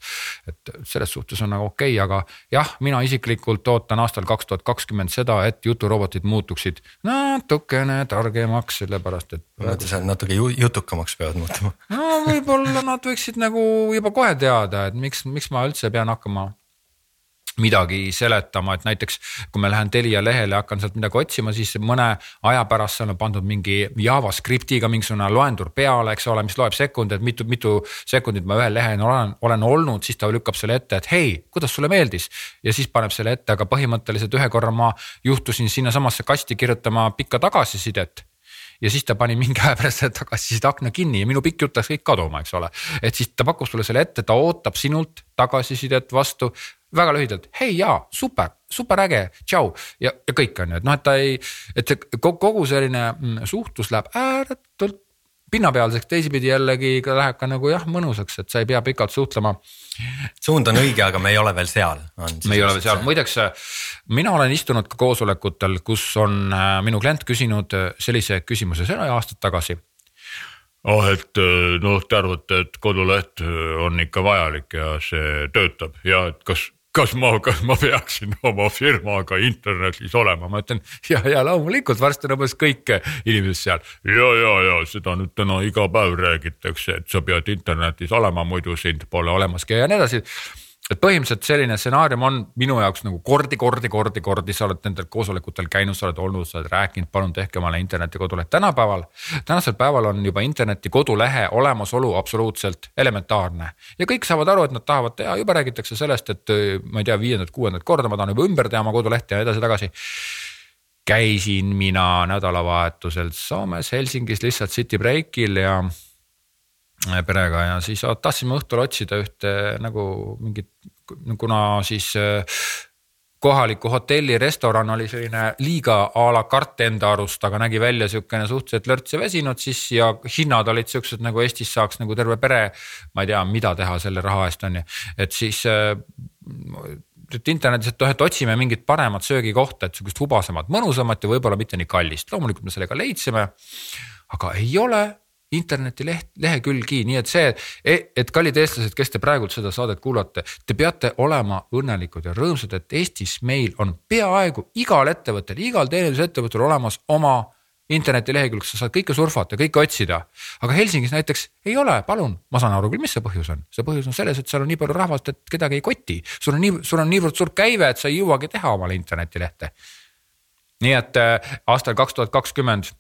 et selles suhtes on nagu okei okay,, aga jah, mina isiklikult ootan aastal kaks tuhat kakskümmend seda, et juturobotid muutuksid natukene targemaks, sellepärast et. et natuke jutukamaks peavad muutuma no võib-olla nad võiksid nagu juba kohe teada, et miks, miks ma üldse pean hakkama midagi seletama, et näiteks kui ma lähen Telia lehele hakkan sealt midagi otsima, siis mõne aja pärast seal on pandud mingi JavaScriptiga mingisugune loendur peale, eks ole, mis loeb sekundeid, mitu, mitu sekundit ma ühel lehel olen, olen olnud, siis ta lükkab selle ette, et hei, kuidas sulle meeldis. ja siis paneb selle ette, aga põhimõtteliselt ühe korra ma juhtusin sinnasamasse kasti kirjutama pikka tagasisidet ja siis ta pani mingi aja pärast selle tagasiside akna kinni ja minu pikk jutt läks kõik kaduma, eks ole. et siis ta pakkus sulle selle ette, ta ootab sinult tagasisidet vastu väga lühidalt, hei jaa, super, super äge, tšau ja, ja kõik on ju, et noh, et ta ei, et see kogu selline mm, suhtlus läheb ääretult pinnapealseks, teisipidi jällegi läheb ka nagu jah, mõnusaks, et sa ei pea pikalt suhtlema. suund on õige, aga me ei ole veel seal. me ei ole veel seal, muideks mina olen istunud ka koosolekutel, kus on äh, minu klient küsinud äh, sellise küsimuse, see oli aastaid tagasi ah, et noh, te arvate, et koduleht on ikka vajalik ja see töötab ja et kas kas ma, kas ma peaksin oma firmaga internetis olema, ma ütlen ja, ja loomulikult varsti on umbes kõik inimesed seal. ja, ja, ja seda nüüd täna iga päev räägitakse, et sa pead internetis olema, muidu sind pole olemaski ja nii edasi et põhimõtteliselt selline stsenaarium on minu jaoks nagu kordi, kordi, kordi, kordi, sa oled nendel koosolekutel käinud, sa oled olnud, sa oled rääkinud, palun tehke omale interneti koduleht. tänapäeval, tänasel päeval on juba interneti kodulehe olemasolu absoluutselt elementaarne. ja kõik saavad aru, et nad tahavad teha, juba räägitakse sellest, et ma ei tea, viiendat-kuuendat korda ma tahan juba ümber teha oma kodulehte ja edasi-tagasi käisin mina nädalavahetusel Soomes Helsingis lihtsalt city break'il ja perega ja siis tahtsime õhtul otsida ühte nagu mingit, kuna siis äh, kohaliku hotelli restoran oli selline liiga a la carte enda arust, aga nägi välja sihukene suhteliselt lörts ja väsinud siis ja hinnad olid siuksed nagu Eestis saaks nagu terve pere. ma ei tea, mida teha selle raha eest on ju, et siis äh, et internetis, et noh, et otsime mingit paremat söögikohta, et sihukest hubasemat, mõnusamat ja võib-olla mitte nii kallist, loomulikult me sellega leidsime. aga ei ole internetileht, lehekülgi, nii et see, e, et kallid eestlased, kes te praegult seda saadet kuulate, te peate olema õnnelikud ja rõõmsad, et Eestis meil on peaaegu igal ettevõttel, igal teenindusettevõttel olemas oma internetilehekülg, sa saad kõike surfata, kõike otsida. aga Helsingis näiteks ei ole, palun, ma saan aru küll, mis see põhjus on, see põhjus on selles, et seal on nii palju rahvast, et kedagi ei koti. sul on nii, sul on niivõrd suur käive, et sa ei jõuagi teha omale internetilehte. nii et äh, aastal kaks tuhat kakskümmend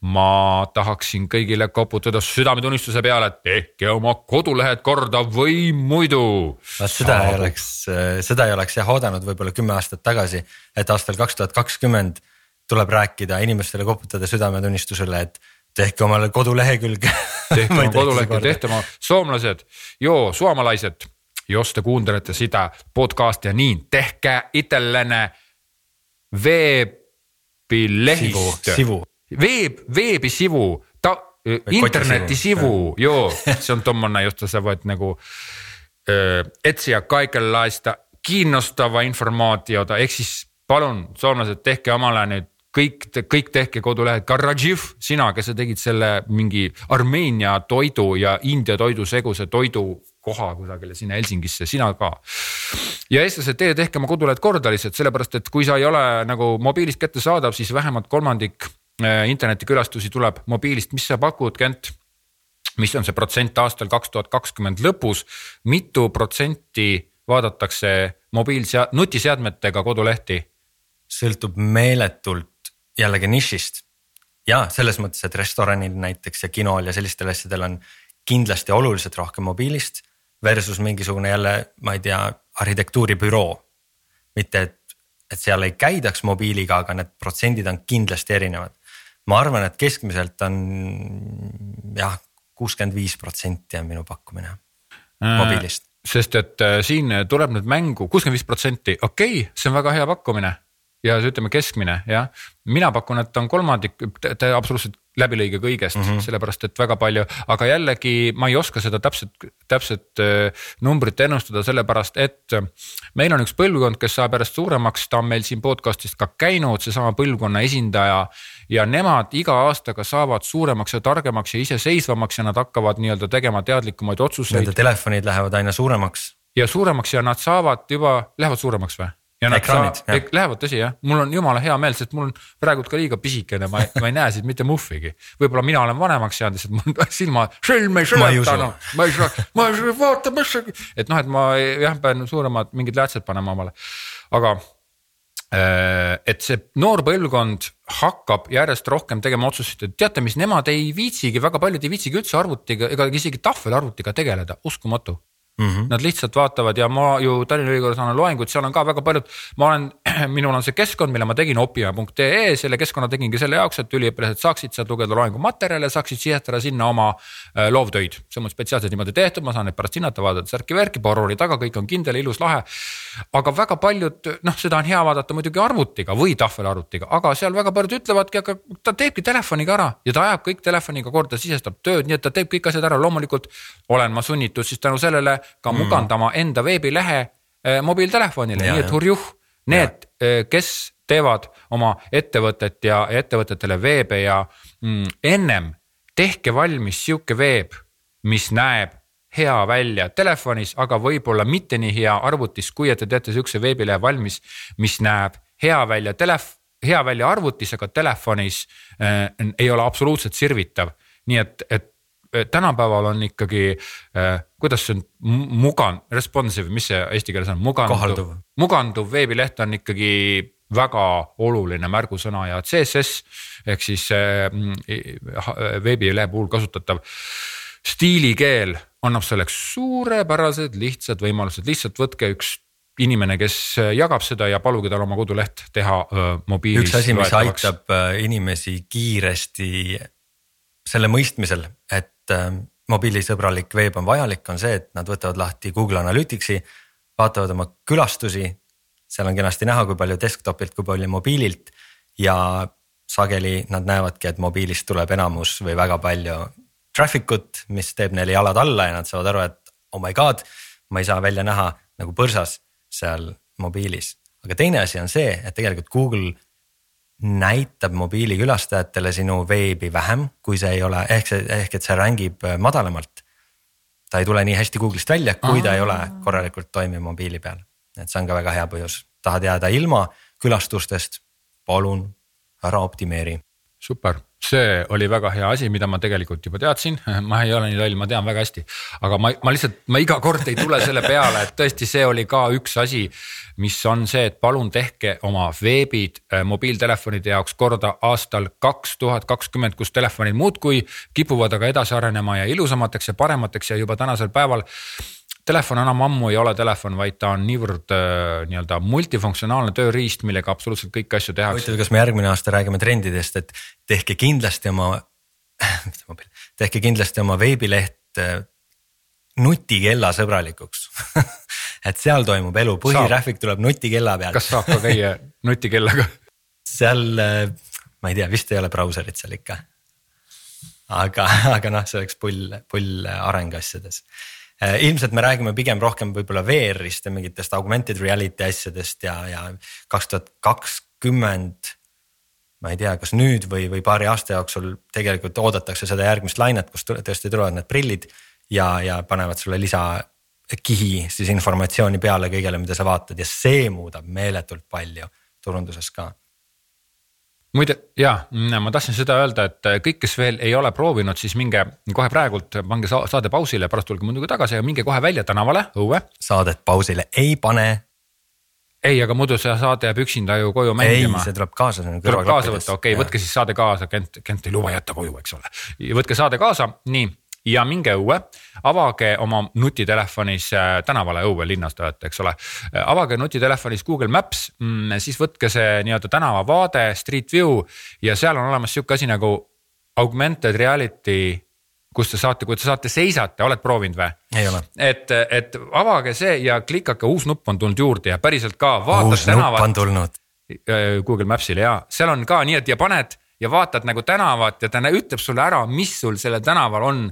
ma tahaksin kõigile koputada südametunnistuse peale, et tehke oma kodulehed korda või muidu. no seda ei oleks, seda ei oleks jah oodanud võib-olla kümme aastat tagasi, et aastal kaks tuhat kakskümmend tuleb rääkida inimestele koputada südametunnistusele, et tehke omale kodulehekülg tehke oma kodulehekülg, tehke oma soomlased, joo suomalaiset, jos te kuuntelette sitä podcast'ia niin tehkää itsellenne veebilehist. sivu, sivu veeb, veebisivu, ta, internetisivu, joo, se on tommonen, josta sä voit nagu öö, etsiä kaikenlaista kiinnostava informaatiota, ehk siis palun, soomlased, tehke omale nüüd kõik, kõik tehke kodulehed, ka Rajiv, sina, kes sa tegid selle mingi Armeenia toidu ja India toidu seguse toidu koha kusagile sinna Helsingisse, sina ka. ja eestlased, teie tehke oma kodulehed korda lihtsalt sellepärast, et kui sa ei ole nagu mobiilist kättesaadav, siis vähemalt kolmandik Äh, internetikülastusi tuleb mobiilist, mis sa pakud, Kent? mis on see protsent aastal kaks tuhat kakskümmend lõpus, mitu protsenti vaadatakse mobiilsea-, nutiseadmetega kodulehti? sõltub meeletult jällegi nišist ja selles mõttes, et restoranil näiteks ja kinol ja sellistel asjadel on kindlasti oluliselt rohkem mobiilist versus mingisugune jälle, ma ei tea, arhitektuuribüroo. mitte, et, et seal ei käidaks mobiiliga, aga need protsendid on kindlasti erinevad ma arvan, et keskmiselt on jah, kuuskümmend viis protsenti on minu pakkumine. Äh, mobiilist. sest et äh, siin tuleb nüüd mängu kuuskümmend viis protsenti, okei okay,, see on väga hea pakkumine. Ja ütleme keskmine jah, mina pakun, et on kolmandik, te absoluutselt läbilõige kõigest mm, -hmm. sellepärast et väga palju, aga jällegi ma ei oska seda täpset, täpset äh, numbrit ennustada, sellepärast et meil on üks põlvkond, kes saab järjest suuremaks, ta on meil siin podcast'is ka käinud, seesama põlvkonna esindaja. ja nemad iga aastaga saavad suuremaks ja targemaks ja iseseisvamaks ja nad hakkavad nii-öelda tegema teadlikumaid otsuseid. Nende telefonid lähevad aina suuremaks. ja suuremaks ja nad saavad juba, lähevad suuremaks või? Ja nad Ekraanid, saa- lähevad tõsi jah, mul on jumala hea meel, sest mul on praegult ka liiga pisikene, ma ma ei näe siit mitte muhvigi. võib-olla mina olen vanemaks jäänud, lihtsalt mul silma, sõlm ei usu. noh, ma ei saa, ma ei saa vaata, mis see, et noh, et ma jah, pean suuremad mingid läätsed panema omale, aga äh, et see noor põlvkond hakkab järjest rohkem tegema otsuseid, et teate, mis nemad ei viitsigi, väga paljud ei viitsigi üldse arvutiga ega isegi tahvelarvutiga tegeleda, uskumatu mm. -hmm. Nad lihtsalt vaatavad ja ma ju Tallinna Ülikoolis annan loenguid, seal on ka väga paljud, ma olen, minul on see keskkond, mille ma tegin opima.ee, selle keskkonna tegingi selle jaoks, et üliõpilased saaksid sealt lugeda loengumaterjale, saaksid sisestada sinna oma äh, loovtöid. see on mul spetsiaalselt niimoodi tehtud, ma saan neid pärast hinnata, vaadata särki-värki, barr oli taga, kõik on kindel, ilus, lahe. aga väga paljud, noh, seda on hea vaadata muidugi arvutiga või tahvelarvutiga, aga seal väga paljud ütlevadki, aga ta teebki telefoniga ära ja ta ajab kõik telefoniga korda, sisestab tööd, nii et ta teeb kõik asjad ära, loomulikult olen ma sunnitud siis tänu sellele ka mm. mugandama enda veebilehe eh, mobiiltelefonile, nii et hurjuh, need, kes teevad oma ettevõtet ja ettevõtetele veebe ja mm, ennem tehke valmis sihuke veeb, mis näeb hea välja telefonis, aga võib-olla mitte nii hea arvutis, kui et te teete sihukese veebilehe valmis, mis näeb hea välja telef-, hea välja arvutis, aga telefonis äh, ei ole absoluutselt sirvitav. nii et, et äh, tänapäeval on ikkagi äh,, kuidas see on, mugan-, responsive, mis see eesti keeles on, muganduv muganduv veebileht on ikkagi väga oluline märgusõna ja CSS ehk siis äh, veebilehe puhul kasutatav stiilikeel annab selleks suurepärased lihtsad võimalused, lihtsalt võtke üks inimene, kes jagab seda ja paluge tal oma koduleht teha öö, mobiilis. üks asi, mis aitab äh, inimesi kiiresti selle mõistmisel, et äh, mobiilisõbralik veeb on vajalik, on see, et nad võtavad lahti Google Analyticsi, vaatavad oma külastusi. seal on kenasti näha, kui palju desktopilt, kui palju mobiililt ja sageli nad näevadki, et mobiilist tuleb enamus või väga palju traffic ut, mis teeb neile jalad alla ja nad saavad aru, et oh my god, ma ei saa välja näha nagu põrsas seal mobiilis. aga teine asi on see, et tegelikult Google näitab mobiilikülastajatele sinu veebi vähem, kui see ei ole, ehk see, ehk et see rängib äh, madalamalt. ta ei tule nii hästi Google'ist välja, kui ta ei ole korralikult toimiv mobiili peal. et see on ka väga hea põhjus, tahad jääda ilma külastustest, palun ära optimeeri. super, see oli väga hea asi, mida ma tegelikult juba teadsin, ma ei ole nii loll, ma tean väga hästi. aga ma, ma lihtsalt, ma iga kord ei tule selle peale, et tõesti, see oli ka üks asi, mis on see, et palun tehke oma veebid äh, mobiiltelefonide jaoks korda aastal kaks tuhat kakskümmend, kus telefonid muudkui kipuvad aga edasi arenema ja ilusamateks ja paremateks ja juba tänasel päeval telefon enam ammu ei ole telefon, vaid ta on niivõrd äh, nii-öelda multifunktsionaalne tööriist, millega absoluutselt kõiki asju tehakse. huvitav, kas me järgmine aasta räägime trendidest, et tehke kindlasti oma, mitte mobiil, tehke kindlasti oma veebileht äh, nutikella sõbralikuks et seal toimub elu, põhitraffic tuleb nutikella pealt. kas saab ka käia nutikellaga? seal, äh, ma ei tea, vist ei ole brauserit seal ikka. aga, aga noh, see oleks pull, pull areng asjades ilmselt me räägime pigem rohkem võib-olla VR-ist ja mingitest augmented reality asjadest ja, ja kaks tuhat kakskümmend. ma ei tea, kas nüüd või, või paari aasta jooksul tegelikult oodatakse seda järgmist lainet, kus tõesti tulevad need prillid ja, ja panevad sulle lisakihi siis informatsiooni peale kõigele, mida sa vaatad ja see muudab meeletult palju turunduses ka muide ja ma tahtsin seda öelda, et kõik, kes veel ei ole proovinud, siis minge kohe praegult, pange sa- saade pausile, pärast tulge muidugi tagasi ja minge kohe välja tänavale, õue. saadet pausile ei pane. ei, aga muidu see saade jääb üksinda ju koju mängima. ei, see tuleb kaasa. tuleb kaasa võtta, okei okay,, võtke siis saade kaasa, Kent, Kent ei luba jätta koju, eks ole. võtke saade kaasa, nii ja minge õue, avage oma nutitelefonis äh, tänavale õue linnas te olete, eks ole. avage nutitelefonis Google Maps, siis võtke see nii-öelda tänavavaade, Street View ja seal on olemas sihuke asi nagu augmented reality kus te saate, kui te saate seisata, oled proovinud või? ei ole. et, et avage see ja klikake, uus nupp on tulnud juurde ja päriselt ka vaatad uus nupp tänavat. on tulnud. Google Maps'il ja seal on ka nii, et ja paned ja vaatad nagu tänavat ja ta ütleb sulle ära, mis sul sellel tänaval on.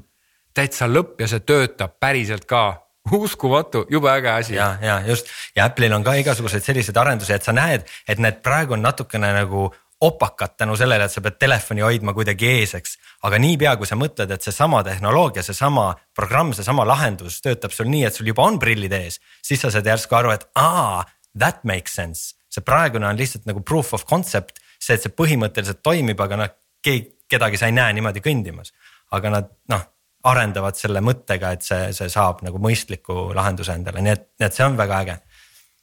Täitsa lõpp ja see töötab päriselt ka, uskumatu, jube äge asi. ja, ja just ja Apple'il on ka igasuguseid selliseid arendusi, et sa näed, et need praegu on natukene nagu opakad tänu sellele, et sa pead telefoni hoidma kuidagi ees, eks. aga niipea, kui sa mõtled, et seesama tehnoloogia, seesama programm, seesama lahendus töötab sul nii, et sul juba on prillid ees, siis sa saad järsku aru, et aa, that makes sense. see praegune on lihtsalt nagu proof of concept, see, et see põhimõtteliselt toimib, aga noh, keegi, kedagi sa ei näe niimoodi kõndimas. aga nad noh, arendavad selle mõttega, et see, see saab nagu mõistliku lahenduse endale, nii et, nii et see on väga äge.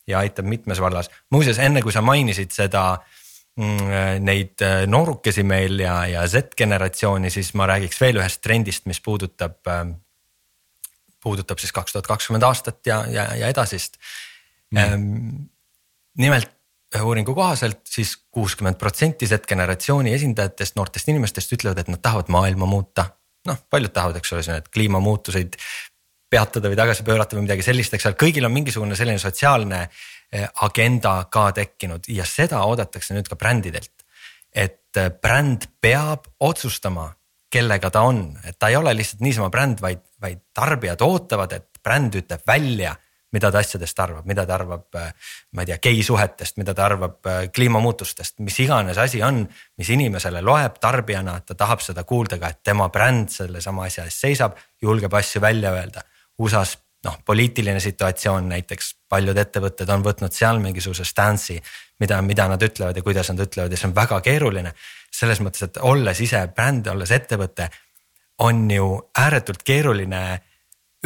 ja aitab mitmes vallas, muuseas, enne kui sa mainisid seda mm, neid äh, noorukesi meil ja, ja Z-generatsiooni, siis ma räägiks veel ühest trendist, mis puudutab ähm, puudutab siis kaks tuhat kakskümmend aastat ja, ja, ja edasist mm.. nimelt ühe uuringu kohaselt siis kuuskümmend protsenti Z-generatsiooni esindajatest, noortest inimestest ütlevad, et nad tahavad maailma muuta. Noh, paljud tahavad, eks ole, need kliimamuutuseid peatada või tagasi pöörata või midagi sellist, eks ole, kõigil on mingisugune selline sotsiaalne eh, agenda ka tekkinud ja seda oodatakse nüüd ka brändidelt. et eh, bränd peab otsustama, kellega ta on, et ta ei ole lihtsalt niisama bränd, vaid, vaid tarbijad ootavad, et bränd ütleb välja, mida ta asjadest arvab, mida ta arvab, äh, ma ei tea, geisuhetest, mida ta arvab äh, kliimamuutustest, mis iganes asi on, mis inimesele loeb tarbijana, ta tahab seda kuulda ka, et tema bränd sellesama asja eest seisab, julgeb asju välja öelda. USA-s noh, poliitiline situatsioon näiteks, paljud ettevõtted on võtnud seal mingisuguse stance'i, mida, mida nad ütlevad ja kuidas nad ütlevad ja see on väga keeruline selles mõttes, et olles ise bränd, olles ettevõte, on ju ääretult keeruline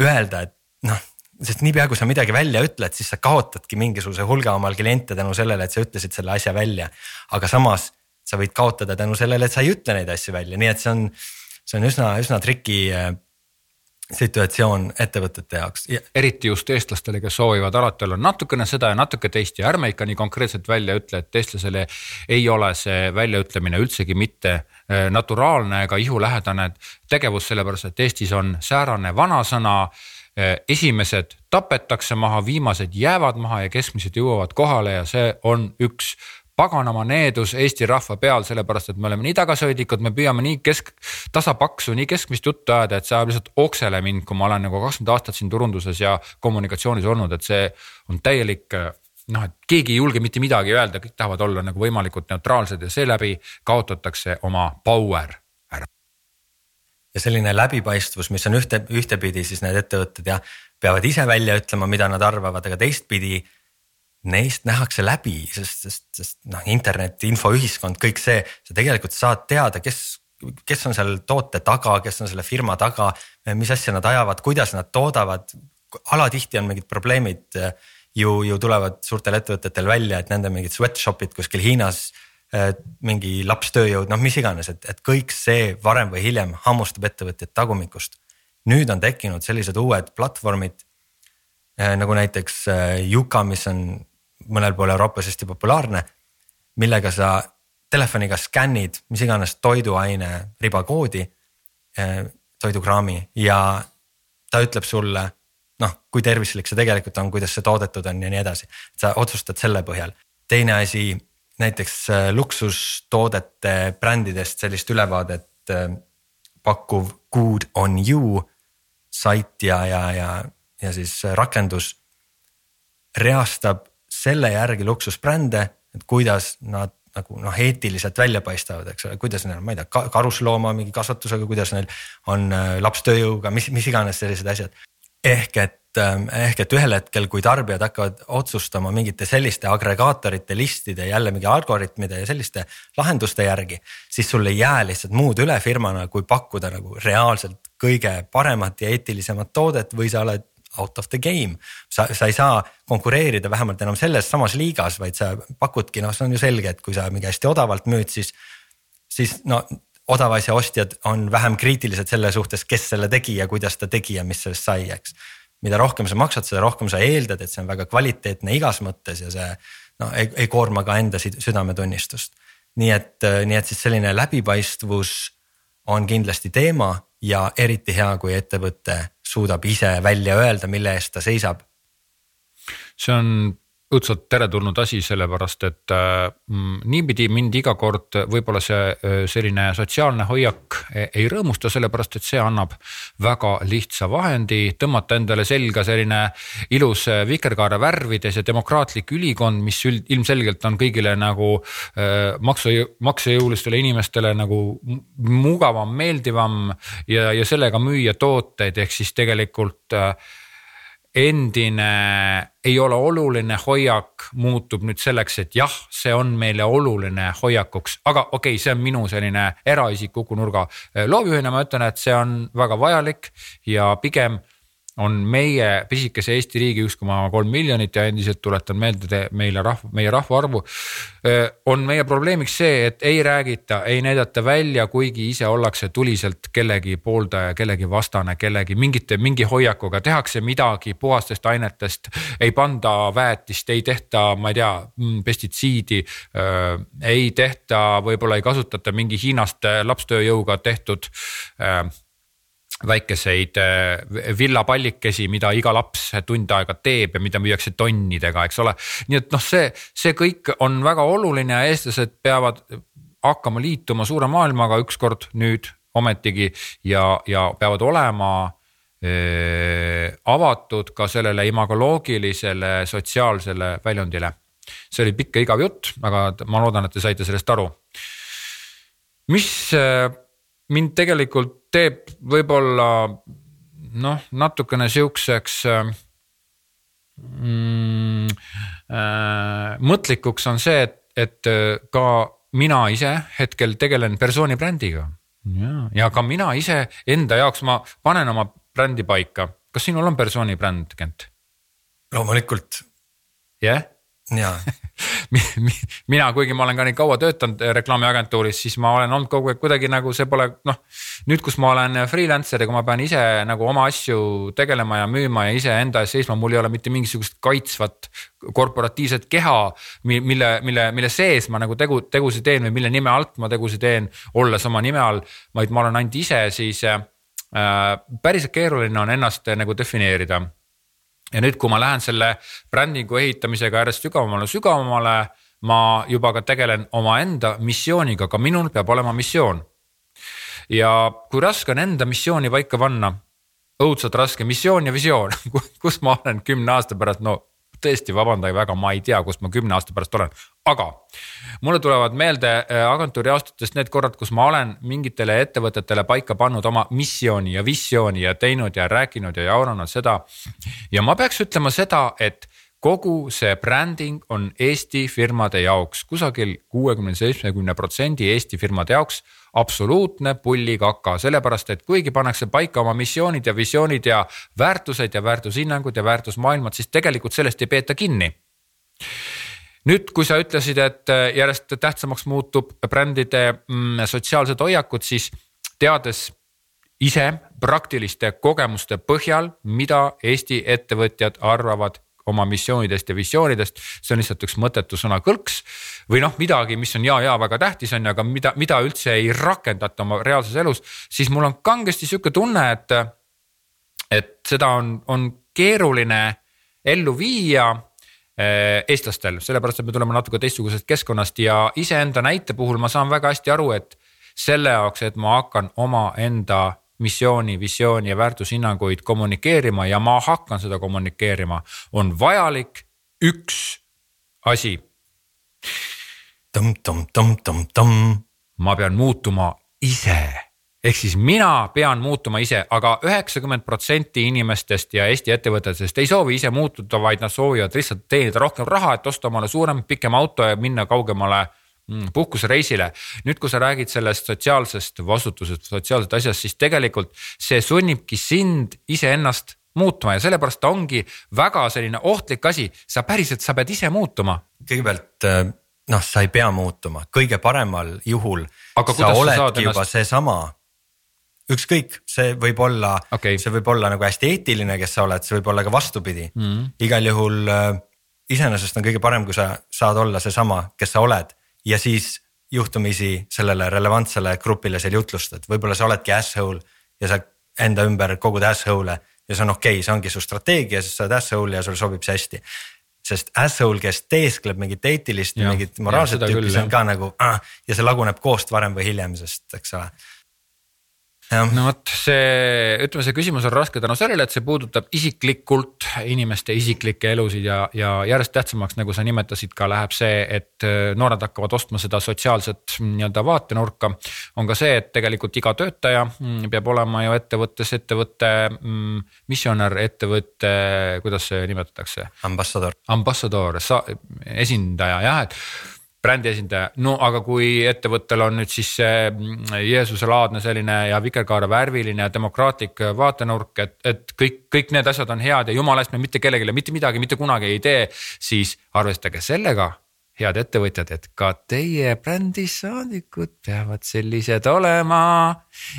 öelda, et noh, sest niipea kui sa midagi välja ütled, siis sa kaotadki mingisuguse hulga omal kliente tänu sellele, et sa ütlesid selle asja välja. aga samas sa võid kaotada tänu sellele, et sa ei ütle neid asju välja, nii et see on, see on üsna, üsna triki äh, situatsioon ettevõtete jaoks. eriti just eestlastele, kes soovivad alati olla natukene seda ja natuke teist ja ärme ikka nii konkreetselt välja ütle, et eestlasele ei ole see väljaütlemine üldsegi mitte äh, naturaalne ega ihulähedane tegevus, sellepärast et Eestis on säärane vanasõna. Äh, esimesed tapetakse maha, viimased jäävad maha ja keskmised jõuavad kohale ja see on üks paganama needus Eesti rahva peal, sellepärast et me oleme nii tagasihoidlikud, me püüame nii kesk, tasapaksu, nii keskmist juttu ajada, et see ajab lihtsalt oksele mind, kui ma olen nagu kakskümmend aastat siin turunduses ja kommunikatsioonis olnud, et see on täielik noh, et keegi ei julge mitte midagi öelda, kõik tahavad olla nagu võimalikult neutraalsed ja seeläbi kaotatakse oma power. Ja selline läbipaistvus, mis on ühte, ühtepidi siis need ettevõtted jah, peavad ise välja ütlema, mida nad arvavad, aga teistpidi neist nähakse läbi, sest, sest, sest noh, internet, infoühiskond, kõik see, sa tegelikult saad teada, kes, kes on seal toote taga, kes on selle firma taga, mis asja nad ajavad, kuidas nad toodavad. alatihti on mingid probleemid ju, ju tulevad suurtel ettevõtetel välja, et nende mingid sweatshop'id kuskil Hiinas mingi lapstööjõud, noh, mis iganes, et, et kõik see varem või hiljem hammustab ettevõtjat tagumikust. nüüd on tekkinud sellised uued platvormid nagu näiteks Yuka, mis on mõnel pool Euroopas hästi populaarne, millega sa telefoniga skännid mis iganes toiduaine ribakoodi, toidukraami ja ta ütleb sulle noh, kui tervislik see tegelikult on, kuidas see toodetud on ja nii edasi, sa otsustad selle põhjal. teine asi, näiteks eh, luksustoodete brändidest sellist ülevaadet eh, pakkuv Good on you sait ja, ja, ja, ja siis rakendus reastab selle järgi luksusbrände, et kuidas nad nagu noh, eetiliselt välja paistavad, eks ole, kuidas neil, ma ei tea, karuslooma mingi kasvatusega, kuidas neil on äh, lapstööjõuga, mis, mis iganes sellised asjad. ehk et, ähm, ehk et ühel hetkel, kui tarbijad hakkavad otsustama mingite selliste agregaatorite, listide, jälle mingi algoritmide ja selliste lahenduste järgi. siis sul ei jää lihtsalt muud üle firmana, kui pakkuda nagu reaalselt kõige paremat ja eetilisemat toodet või sa oled out of the game. sa, sa ei saa konkureerida vähemalt enam selles samas liigas, vaid sa pakudki, noh, see on ju selge, et kui sa mingi hästi odavalt müüd, siis, siis no odava asja ostjad on vähem kriitilised selle suhtes, kes selle tegi ja kuidas ta tegi ja mis sellest sai, eks. Mida rohkem sa maksad, seda rohkem sa eeldad, et see on väga kvaliteetne igas mõttes ja see no ei, ei koorma ka enda südametunnistust. nii et, nii et siis selline läbipaistvus on kindlasti teema ja eriti hea, kui ettevõte suudab ise välja öelda, mille eest ta seisab. see on õudselt teretulnud asi, sellepärast et äh, mm, niipidi mind iga kord võib-olla see äh, selline sotsiaalne hoiak ei, rõõmusta, sellepärast et see annab väga lihtsa vahendi tõmmata endale selga selline ilus äh, vikerkaare värvides ja demokraatlik ülikond, mis üld, ilmselgelt on kõigile nagu äh, maksu, maksejõulistele inimestele nagu mugavam, meeldivam ja, ja sellega müüa tooteid, ehk siis tegelikult äh, endine ei ole oluline hoiak muutub nüüd selleks, et jah, see on meile oluline hoiakuks, aga okei okay,, see on minu selline eraisiku nurga loovjuhina, ma ütlen, et see on väga vajalik ja pigem on meie pisikese Eesti riigi üks koma kolm miljonit ja endiselt tuletan meelde meile rahva, meie rahvaarvu. on meie probleemiks see, et ei räägita, ei näidata välja, kuigi ise ollakse tuliselt kellegi pooldaja, kellegi vastane, kellegi mingite, mingi hoiakuga, tehakse midagi puhastest ainetest. ei panda väetist, ei tehta, ma ei tea, mm, pestitsiidi. ei tehta, võib-olla ei kasutata mingi Hiinast lapstööjõuga tehtud väikeseid äh, villapallikesi, mida iga laps tund aega teeb ja mida müüakse tonnidega, eks ole. nii et noh, see, see kõik on väga oluline ja eestlased peavad hakkama liituma suure maailmaga ükskord nüüd ometigi ja, ja peavad olema äh, avatud ka sellele imagoloogilisele sotsiaalsele väljundile. see oli pikk ja igav jutt, aga ma loodan, et te saite sellest aru. mis äh, mind tegelikult teeb võib-olla noh, natukene sihukeseks mm, äh, mõtlikuks on see, et, et äh, ka mina ise hetkel tegelen persooni brändiga. ja, ja ka mina ise enda jaoks, ma panen oma brändi paika. kas sinul on persooni bränd, Kent? loomulikult. jah yeah?? mina, kuigi ma olen ka nii kaua töötanud äh, reklaamiagentuuris, siis ma olen olnud kogu aeg kuidagi nagu see pole noh. nüüd, kus ma olen freelancer ja kui ma pean ise nagu oma asju tegelema ja müüma ja iseenda eest seisma, mul ei ole mitte mingisugust kaitsvat korporatiivset keha. mille, mille, mille sees ma nagu tegu, tegusid teen või mille nime alt ma tegusid teen, olles oma nime all, vaid ma olen ainult ise, siis äh, päriselt keeruline on ennast nagu defineerida ja nüüd, kui ma lähen selle brändingu ehitamisega järjest sügavamale, sügavamale, ma juba ka tegelen omaenda missiooniga, ka minul peab olema missioon. ja kui raske on enda missiooni paika panna, õudselt raske missioon ja visioon kus ma olen kümne aasta pärast, no tõesti vabandage väga, ma ei tea, kus ma kümne aasta pärast olen, aga mulle tulevad meelde äh, agentuuri aastatest need korrad, kus ma olen mingitele ettevõtetele paika pannud oma missiooni ja visiooni ja teinud ja rääkinud ja jauranud seda. ja ma peaks ütlema seda, et kogu see bränding on Eesti firmade jaoks kusagil kuuekümne, seitsmekümne protsendi Eesti firmade jaoks absoluutne pullikaka, sellepärast et kuigi pannakse paika oma missioonid ja visioonid ja väärtused ja väärtushinnangud ja väärtusmaailmad, siis tegelikult sellest ei peeta kinni. Nüüd, kui sa ütlesid, et järjest tähtsamaks muutub brändide mm, sotsiaalsed hoiakud, siis teades ise praktiliste kogemuste põhjal, mida Eesti ettevõtjad arvavad oma missioonidest ja visioonidest, see on lihtsalt üks mõttetu sõnakõlks. või noh, midagi, mis on ja, ja väga tähtis on ju, aga mida, mida üldse ei rakendata oma reaalses elus, siis mul on kangesti sihuke tunne, et. et seda on, on keeruline ellu viia eh, eestlastel, sellepärast et me tuleme natuke teistsugusest keskkonnast ja iseenda näite puhul ma saan väga hästi aru, et selle jaoks, et ma hakkan omaenda missiooni, visiooni ja väärtushinnanguid kommunikeerima ja ma hakkan seda kommunikeerima, on vajalik üks asi. ma pean muutuma ise ehk siis mina pean muutuma ise aga, aga üheksakümmend protsenti inimestest ja Eesti ettevõtetest ei soovi ise muutuda, vaid nad soovivad lihtsalt teenida rohkem raha, et osta omale suurem, pikem auto ja minna kaugemale puhkusereisile. nüüd, kui sa räägid sellest sotsiaalsest vastutusest, sotsiaalsest asjast, siis tegelikult see sunnibki sind iseennast muutma ja sellepärast ta ongi väga selline ohtlik asi, sa päriselt, sa pead ise muutuma. kõigepealt äh, noh, sa ei pea muutuma, kõige paremal juhul Aga sa oledki sa juba ennast... seesama ükskõik, see võib olla okay., see võib olla nagu hästi eetiline, kes sa oled, see võib olla ka vastupidi mm. -hmm. igal juhul äh, iseenesest on kõige parem, kui sa saad olla seesama, kes sa oled ja siis juhtumisi sellele relevantsele grupile seal jutlustad, võib-olla sa oledki asshole ja sa enda ümber kogud asshole'e ja see on okei okay,, see ongi su strateegia, sest sa oled asshole ja sulle sobib see hästi. sest asshole, kes teeskleb mingit eetilist, mingit moraalset tüüpi, see on ka nagu ah, ja see laguneb koost varem või hiljem, sest eks ole no vot see, ütleme, see küsimus on raske tänu sellele, et see puudutab isiklikult inimeste isiklikke elusid ja, ja järjest tähtsamaks, nagu sa nimetasid ka, läheb see, et äh, noored hakkavad ostma seda sotsiaalset mm, nii-öelda vaatenurka. on ka see, et tegelikult iga töötaja mm, peab olema ju ettevõttes ettevõtte mm, missionär, ettevõtte, kuidas see nimetatakse ambassador. ambassador, sa esindaja jah, et brändi esindaja, no aga kui ettevõttel on nüüd siis see mm, Jeesuse laadne selline ja vikerkaare värviline ja demokraatlik vaatenurk, et, et kõik, kõik need asjad on head ja jumala eest me mitte kellelegi mitte midagi mitte kunagi ei tee, siis arvestage sellega head ettevõtjad, et ka teie brändisaadikud peavad sellised olema.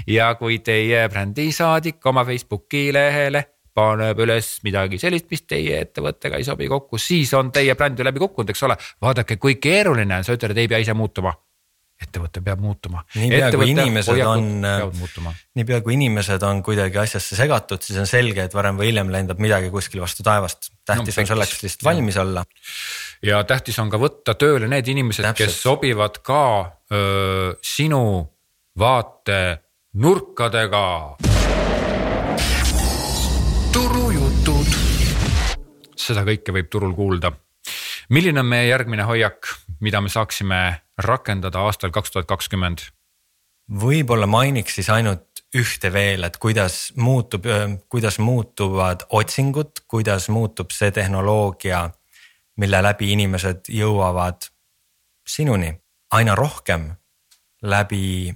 ja kui teie brändisaadik oma Facebooki lehele paneb üles midagi sellist, mis teie ettevõttega ei sobi kokku, siis on teie bränd ju läbi kukkunud, eks ole. vaadake, kui keeruline on, sa ütled, et ei pea ise muutuma. ettevõte peab muutuma. niipea kui inimesed on, muutuma. niipea kui inimesed on kuidagi asjasse segatud, siis on selge, et varem või hiljem lendab midagi kuskil vastu taevast. tähtis No on selleks lihtsalt valmis olla ja tähtis on ka võtta tööle need inimesed, kes sobivad ka öö, sinu vaatenurkadega. Turujutud. seda kõike võib turul kuulda. milline on meie järgmine hoiak, mida me saaksime rakendada aastal kaks tuhat kakskümmend? võib-olla mainiks siis ainult ühte veel, et kuidas muutub, kuidas muutuvad otsingud, kuidas muutub see tehnoloogia, mille läbi inimesed jõuavad sinuni aina rohkem läbi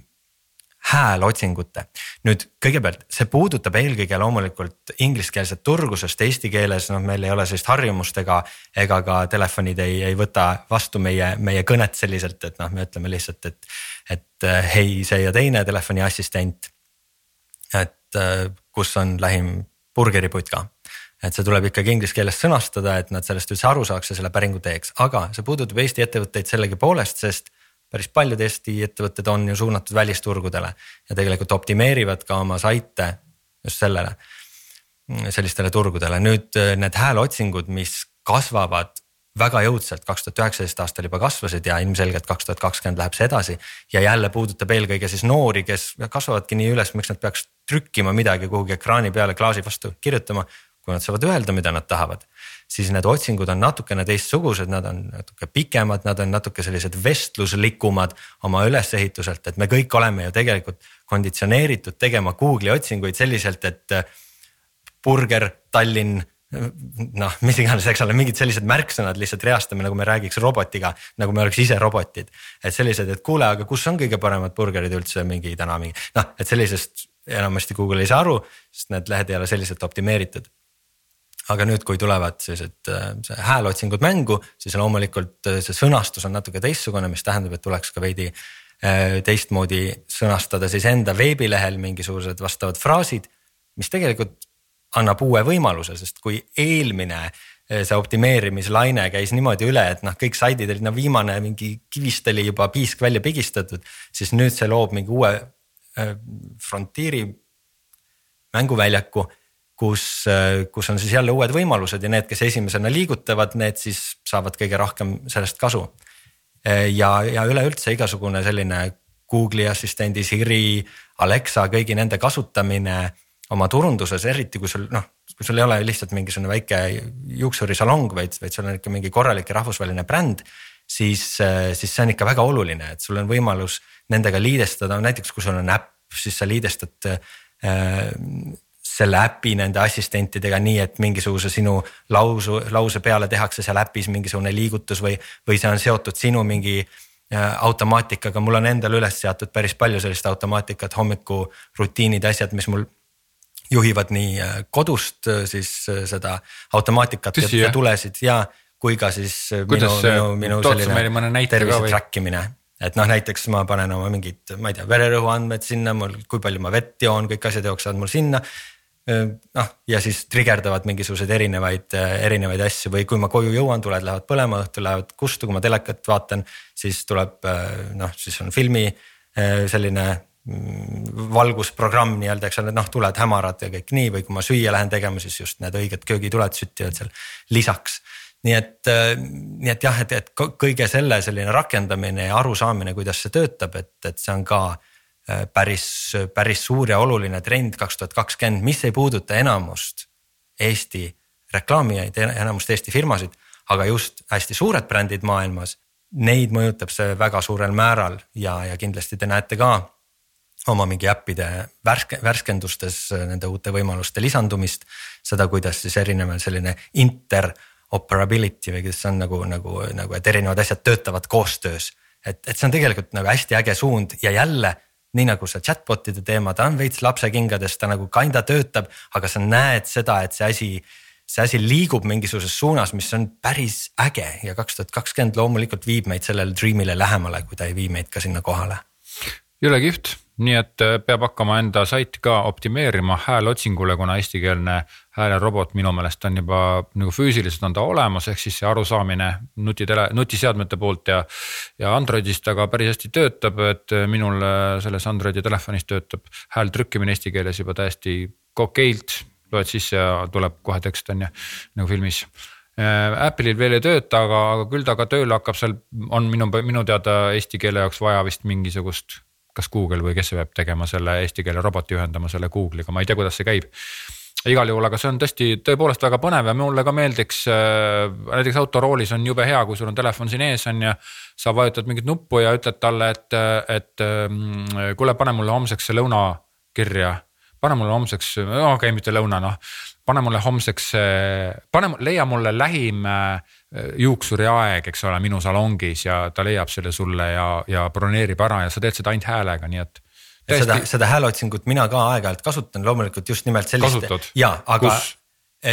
häälotsingute. nüüd kõigepealt see puudutab eelkõige loomulikult ingliskeelset turgu, sest eesti keeles noh, meil ei ole sellist harjumust ega, ega ka telefonid ei, ei võta vastu meie, meie kõnet selliselt, et noh, me ütleme lihtsalt, et, et äh, hei, see ja teine telefoniassistent. et äh, kus on lähim burgeriputka et see tuleb ikkagi inglise keeles sõnastada, et nad sellest üldse aru saaks ja selle päringu teeks, aga see puudutab Eesti ettevõtteid sellegipoolest, sest päris paljud Eesti ettevõtted on ju suunatud välisturgudele ja tegelikult optimeerivad ka oma saite just sellele, sellistele turgudele. nüüd äh, need hääleotsingud, mis kasvavad väga jõudsalt, kaks tuhat üheksateist aastal juba kasvasid ja ilmselgelt kaks tuhat kakskümmend läheb see edasi. ja jälle puudutab eelkõige siis noori, kes kasvavadki nii üles, miks nad peaks trükkima midagi kuhugi ekraani peale klaasi vastu kirjutama. kui nad saavad öelda, mida nad tahavad, siis need otsingud on natukene teistsugused, nad on natuke pikemad, nad on natuke sellised vestluslikumad oma ülesehituselt, et me kõik oleme ju tegelikult konditsioneeritud tegema Google'i otsinguid selliselt, et äh, burger, Tallinn noh, mis iganes, eks ole, mingid sellised märksõnad lihtsalt reastame, nagu me räägiks robotiga, nagu me oleks ise robotid. et sellised, et kuule, aga kus on kõige paremad burgerid üldse mingi täna mingi noh, et sellisest enamasti Google ei saa aru, sest need lehed ei ole selliselt optimeeritud. Aga nüüd, kui tulevad sellised see häälotsingud mängu, siis loomulikult äh, see sõnastus on natuke teistsugune, mis tähendab, et tuleks ka veidi äh, teistmoodi sõnastada siis enda veebilehel mingisugused vastavad fraasid, mis tegelikult annab uue võimaluse, sest kui eelmine see optimeerimislaine käis niimoodi üle, et noh, kõik saidid olid, no viimane mingi kivist oli juba piisk välja pigistatud, siis nüüd see loob mingi uue äh, frontiiri mänguväljaku, kus äh,, kus on siis jälle uued võimalused ja need, kes esimesena liigutavad, need siis saavad kõige rohkem sellest kasu äh,. ja, ja üleüldse igasugune selline Google'i assistendi, Siri, Alexa, kõigi nende kasutamine oma turunduses, eriti kui sul noh, kui sul ei ole lihtsalt mingisugune väike juuksurisalong, vaid, vaid sul on ikka mingi korralik ja rahvusvaheline bränd. siis, siis see on ikka väga oluline, et sul on võimalus nendega liidestada, näiteks kui sul on äpp, siis sa liidestad äh, selle äpi nende assistentidega nii, et mingisuguse sinu lausu, lause peale tehakse seal äpis mingisugune liigutus või, või see on seotud sinu mingi äh, automaatikaga, mul on endal üles seatud päris palju sellist automaatikat, hommikurutiinid, asjad, mis mul juhivad nii äh, kodust äh, siis seda automaatikat Tõsi, ja jah? tulesid ja kui ka siis minu, Kuidas minu, minu mõne selline tervise track imine. et noh, näiteks ma panen oma mingid, ma ei tea, vererõhuandmed sinna, mul, kui palju ma vett joon, kõik asjad jooksevad mul sinna. Noh, ja siis trigerdavad mingisuguseid erinevaid, erinevaid asju või kui ma koju jõuan, tuled lähevad põlema, õhtul lähevad kustu, kui ma telekat vaatan, siis tuleb noh, siis on filmi selline mm, valgusprogramm nii-öelda, eks ole, noh, tuled hämarad ja kõik nii või kui ma süüa lähen tegema, siis just need õiged köögituled süttivad seal lisaks. nii et, nii et jah, et, et kõige selle selline rakendamine ja arusaamine, kuidas see töötab, et, et see on ka äh, päris, päris suur ja oluline trend kaks tuhat kakskümmend, mis ei puuduta enamust Eesti reklaamijaid, enamust Eesti firmasid, aga just hästi suured brändid maailmas. Neid mõjutab see väga suurel määral ja, ja kindlasti te näete ka oma mingi äppide värske, värskendustes nende uute võimaluste lisandumist. seda, kuidas siis erinev selline interoperability või kuidas see on nagu, nagu, nagu, et erinevad asjad töötavad koostöös. et, et see on tegelikult nagu hästi äge suund ja jälle nii nagu see chatbot'ide teema, ta on veits lapsekingades, ta nagu kinda töötab, aga sa näed seda, et see asi see asi liigub mingisuguses suunas, mis on päris äge ja kaks tuhat kakskümmend loomulikult viib meid sellele dream'ile lähemale, kui ta ei vii meid ka sinna kohale. jõle kihvt, nii et äh, peab hakkama enda saiti ka optimeerima häälotsingule, kuna eestikeelne häälerobot minu meelest on juba nagu füüsiliselt on ta olemas, ehk siis see arusaamine nutitele, nutiseadmete poolt ja. ja Androidist ta ka päris hästi töötab, et äh, minul äh, selles Androidi telefonis töötab hääl trükkimine eesti keeles juba täiesti okeilt, loed sisse ja tuleb kohe tekst on ju nagu filmis Apple'il veel ei tööta, aga, aga küll ta ka tööle hakkab, seal on minu, minu teada eesti keele jaoks vaja vist mingisugust kas Google või kes peab tegema selle eesti keele roboti ühendama selle Google'iga, ma ei tea, kuidas see käib igal juhul, aga see on tõesti tõepoolest väga põnev ja mulle ka meeldiks äh,. näiteks autoroolis on jube hea, kui sul on telefon siin ees on ja sa vajutad mingit nuppu ja ütled talle, et, et äh, kuule, pane mulle homseks see lõuna kirja. pane mulle homseks, okei okay,, mitte lõuna noh, pane mulle homseks, pane, leia mulle lähim äh, juuksuriaeg, eks ole, minu salongis ja ta leiab selle sulle ja, ja broneerib ära ja sa teed seda ainult häälega, nii et. Täiesti... seda, seda hääleotsingut mina ka aeg-ajalt kasutan, loomulikult just nimelt selliste. ja, aga Kus?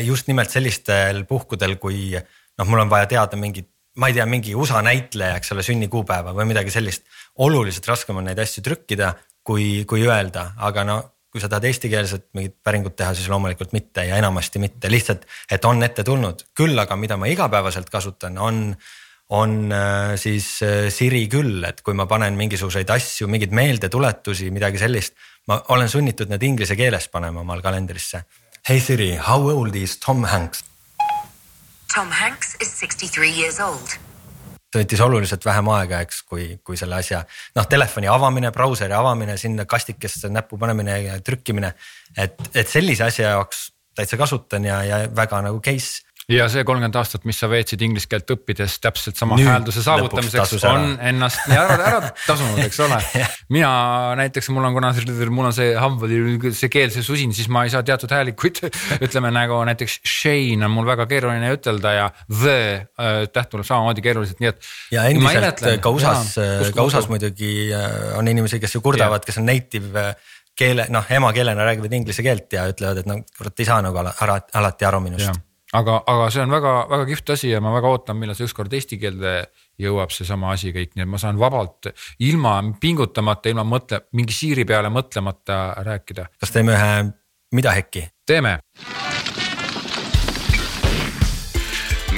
just nimelt sellistel puhkudel, kui noh, mul on vaja teada mingit, ma ei tea, mingi USA näitleja, eks ole, sünnikuupäeva või midagi sellist. oluliselt raskem on neid asju trükkida, kui, kui öelda, aga no kui sa tahad eestikeelset mingit päringut teha, siis loomulikult mitte ja enamasti mitte, lihtsalt, et on ette tulnud. küll aga, mida ma igapäevaselt kasutan, on, on äh, siis äh, Siri küll, et kui ma panen mingisuguseid asju, mingeid meeldetuletusi, midagi sellist. ma olen sunnitud need inglise keeles panema omal kalendrisse. Hey Siri, how old is Tom Hanks? Tom Hanks is sixty three years old see võttis oluliselt vähem aega, eks, kui, kui selle asja noh, telefoni avamine, brauseri avamine, sinna kastikesse näppu panemine ja trükkimine. et, et sellise asja jaoks täitsa kasutan ja, ja väga nagu case ja see kolmkümmend aastat, mis sa veetsid inglise keelt õppides täpselt sama Nüüd häälduse saavutamiseks on ennast nii ära, ära tasunud, eks ole. Mina näiteks, mul on kuna mul on see hambade, see keel, see susin, siis ma ei saa teatud häälikuid ütleme nagu näiteks Shane on mul väga keeruline ütelda ja the äh, täht tuleb samamoodi keeruliselt, nii et. ja endiselt ka USA-s, ka USA-s muidugi äh, on inimesi, kes ju kurdavad, kes on native äh, keele, noh emakeelena räägivad inglise keelt ja ütlevad, et no kurat ei saa nagu alati aru minust aga, aga see on väga-väga kihvt asi ja ma väga ootan, millal see ükskord eesti keelde jõuab seesama asi kõik, nii et ma saan vabalt ilma pingutamata, ilma mõtle, mingi siiri peale mõtlemata rääkida. kas teeme ühe mida hekki? teeme.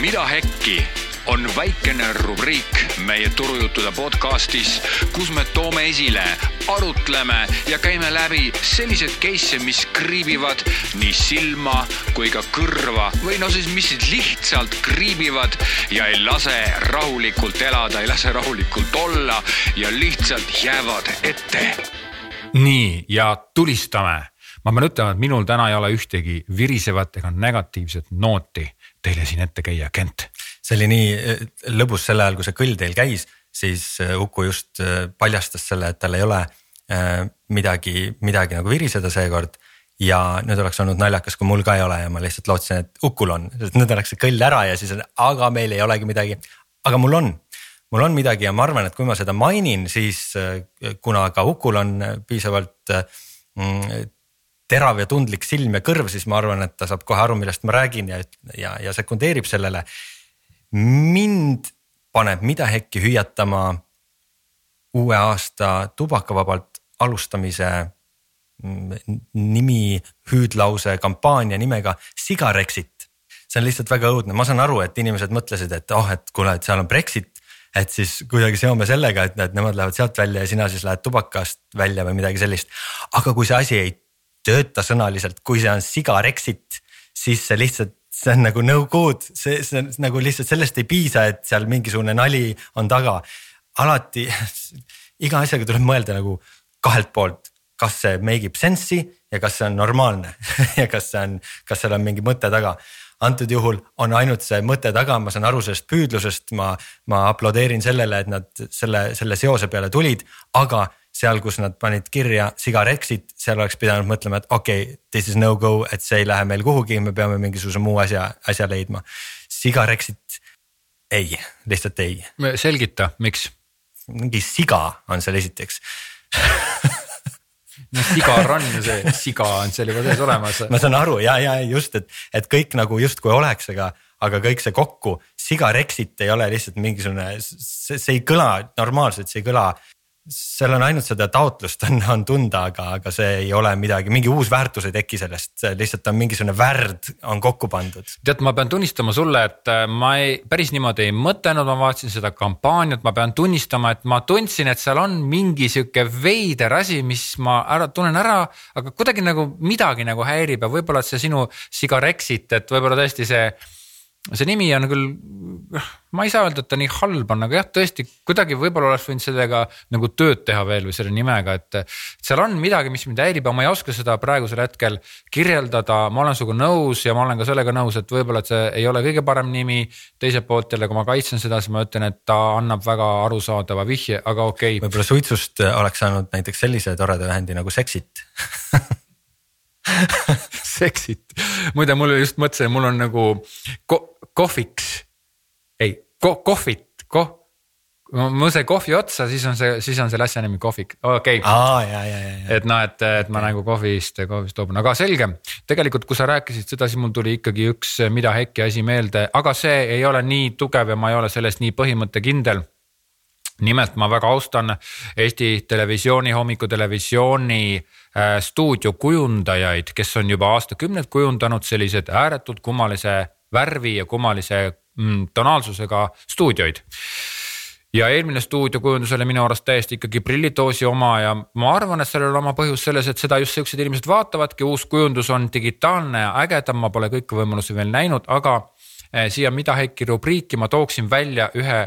mida hekki on väikene rubriik meie turujuttude podcastis, kus me toome esile, arutleme ja käime läbi sellised case'e, mis kriibivad nii silma kui ka kõrva või no siis, mis lihtsalt kriibivad ja ei lase rahulikult elada, ei lase rahulikult olla ja lihtsalt jäävad ette. nii ja tulistame ma pean ütlema, et minul täna ei ole ühtegi virisevat ega negatiivset nooti teile siin ette käia, Kent see oli nii lõbus sel ajal, kui see kõll teil käis, siis eh, Uku just eh, paljastas selle, et tal ei ole midagi, midagi nagu viriseda seekord. ja nüüd oleks olnud naljakas, kui mul ka ei ole ja ma lihtsalt lootsin, et Ukul on, sest nüüd oleks see kõll ära ja siis on, aga meil ei olegi midagi. aga mul on, mul on midagi ja ma arvan, et kui ma seda mainin, siis kuna ka Ukul on piisavalt mm, terav ja tundlik silm ja kõrv, siis ma arvan, et ta saab kohe aru, millest ma räägin ja, ja, ja sekundeerib sellele mind paneb mida hekki hüüatama uue aasta tubakavabalt alustamise mm, nimi, hüüdlause kampaania nimega Sigarexit. see on lihtsalt väga õudne, ma saan aru, et inimesed mõtlesid, et oh, et kuule, et seal on Brexit. et siis kuidagi seome sellega, et, et nemad lähevad sealt välja ja sina siis lähed tubakast välja või midagi sellist. aga kui see asi ei tööta sõnaliselt, kui see on Sigarexit, siis see lihtsalt see on nagu no good, see, see on nagu lihtsalt sellest ei piisa, et seal mingisugune nali on taga. alati, iga asjaga tuleb mõelda nagu, kahelt poolt, kas see make ib sense'i ja kas see on normaalne ja kas see on, kas seal on mingi mõte taga antud juhul on ainult see mõte taga, ma saan aru sellest püüdlusest, ma, ma aplodeerin sellele, et nad selle, selle seose peale tulid, aga seal, kus nad panid kirja sigaretsid, seal oleks pidanud mõtlema, et okei okay,, this is no go, et see ei lähe meil kuhugi, me peame mingisuguse muu asja, asja leidma. sigaretsid ei, lihtsalt ei. selgita, miks? mingi siga on seal esiteks no sigar on ju see, siga on seal juba sees olemas. ma saan aru ja, ja just, et, et kõik nagu justkui oleks, aga, aga kõik see kokku, sigareksit ei ole lihtsalt mingisugune, see ei kõla normaalselt, see ei kõla seal on ainult seda taotlust on, on tunda, aga, aga see ei ole midagi, mingi uus väärtus ei teki sellest, lihtsalt on mingisugune värd on kokku pandud. tead, ma pean tunnistama sulle, et äh, ma ei, päris niimoodi ei mõtelnud, ma vaatasin seda kampaaniat, ma pean tunnistama, et ma tundsin, et seal on mingi sihuke veider asi, mis ma ära tunnen ära, aga kuidagi nagu midagi nagu häirib ja võib-olla see sinu sigareksit, et võib-olla tõesti see see nimi on küll, ma ei saa öelda, et ta nii halb on, aga jah, tõesti kuidagi võib-olla oleks võinud sellega nagu tööd teha veel või selle nimega, et. seal on midagi, mis mind häirib, aga ma ei oska seda praegusel hetkel kirjeldada, ma olen sinuga nõus ja ma olen ka sellega nõus, et võib-olla, et see ei ole kõige parem nimi. teiselt poolt jälle, kui ma kaitsen seda, siis ma ütlen, et ta annab väga arusaadava vihje, aga okei okay.. võib-olla suitsust oleks saanud näiteks sellise toreda ühendi nagu Sexit Sexit, muide, mul just mõtlesin, mul on nagu ko kohviks, ei ko kohvit, koh ma sain kohvi otsa, siis on see, siis on selle asja nimi kohvik, okei. Okay.. et noh, et, et ma nagu kohvist, kohvist loobun, aga selge. tegelikult, kui sa rääkisid seda, siis mul tuli ikkagi üks mida hekki asi meelde, aga see ei ole nii tugev ja ma ei ole selles nii põhimõttekindel nimelt ma väga austan Eesti Televisiooni, hommikutelevisiooni äh, stuudiokujundajaid, kes on juba aastakümneid kujundanud sellised ääretult kummalise värvi ja kummalise mm, tonaalsusega stuudioid. Ja eelmine stuudiokujundus oli minu arust täiesti ikkagi prillitoosi oma ja ma arvan, et sellel on oma põhjus selles, et seda just siuksed inimesed vaatavadki, uus kujundus on digitaalne ja ägedam, ma pole kõiki võimalusi veel näinud, aga äh, siia Mida Heiki rubriiki ma tooksin välja ühe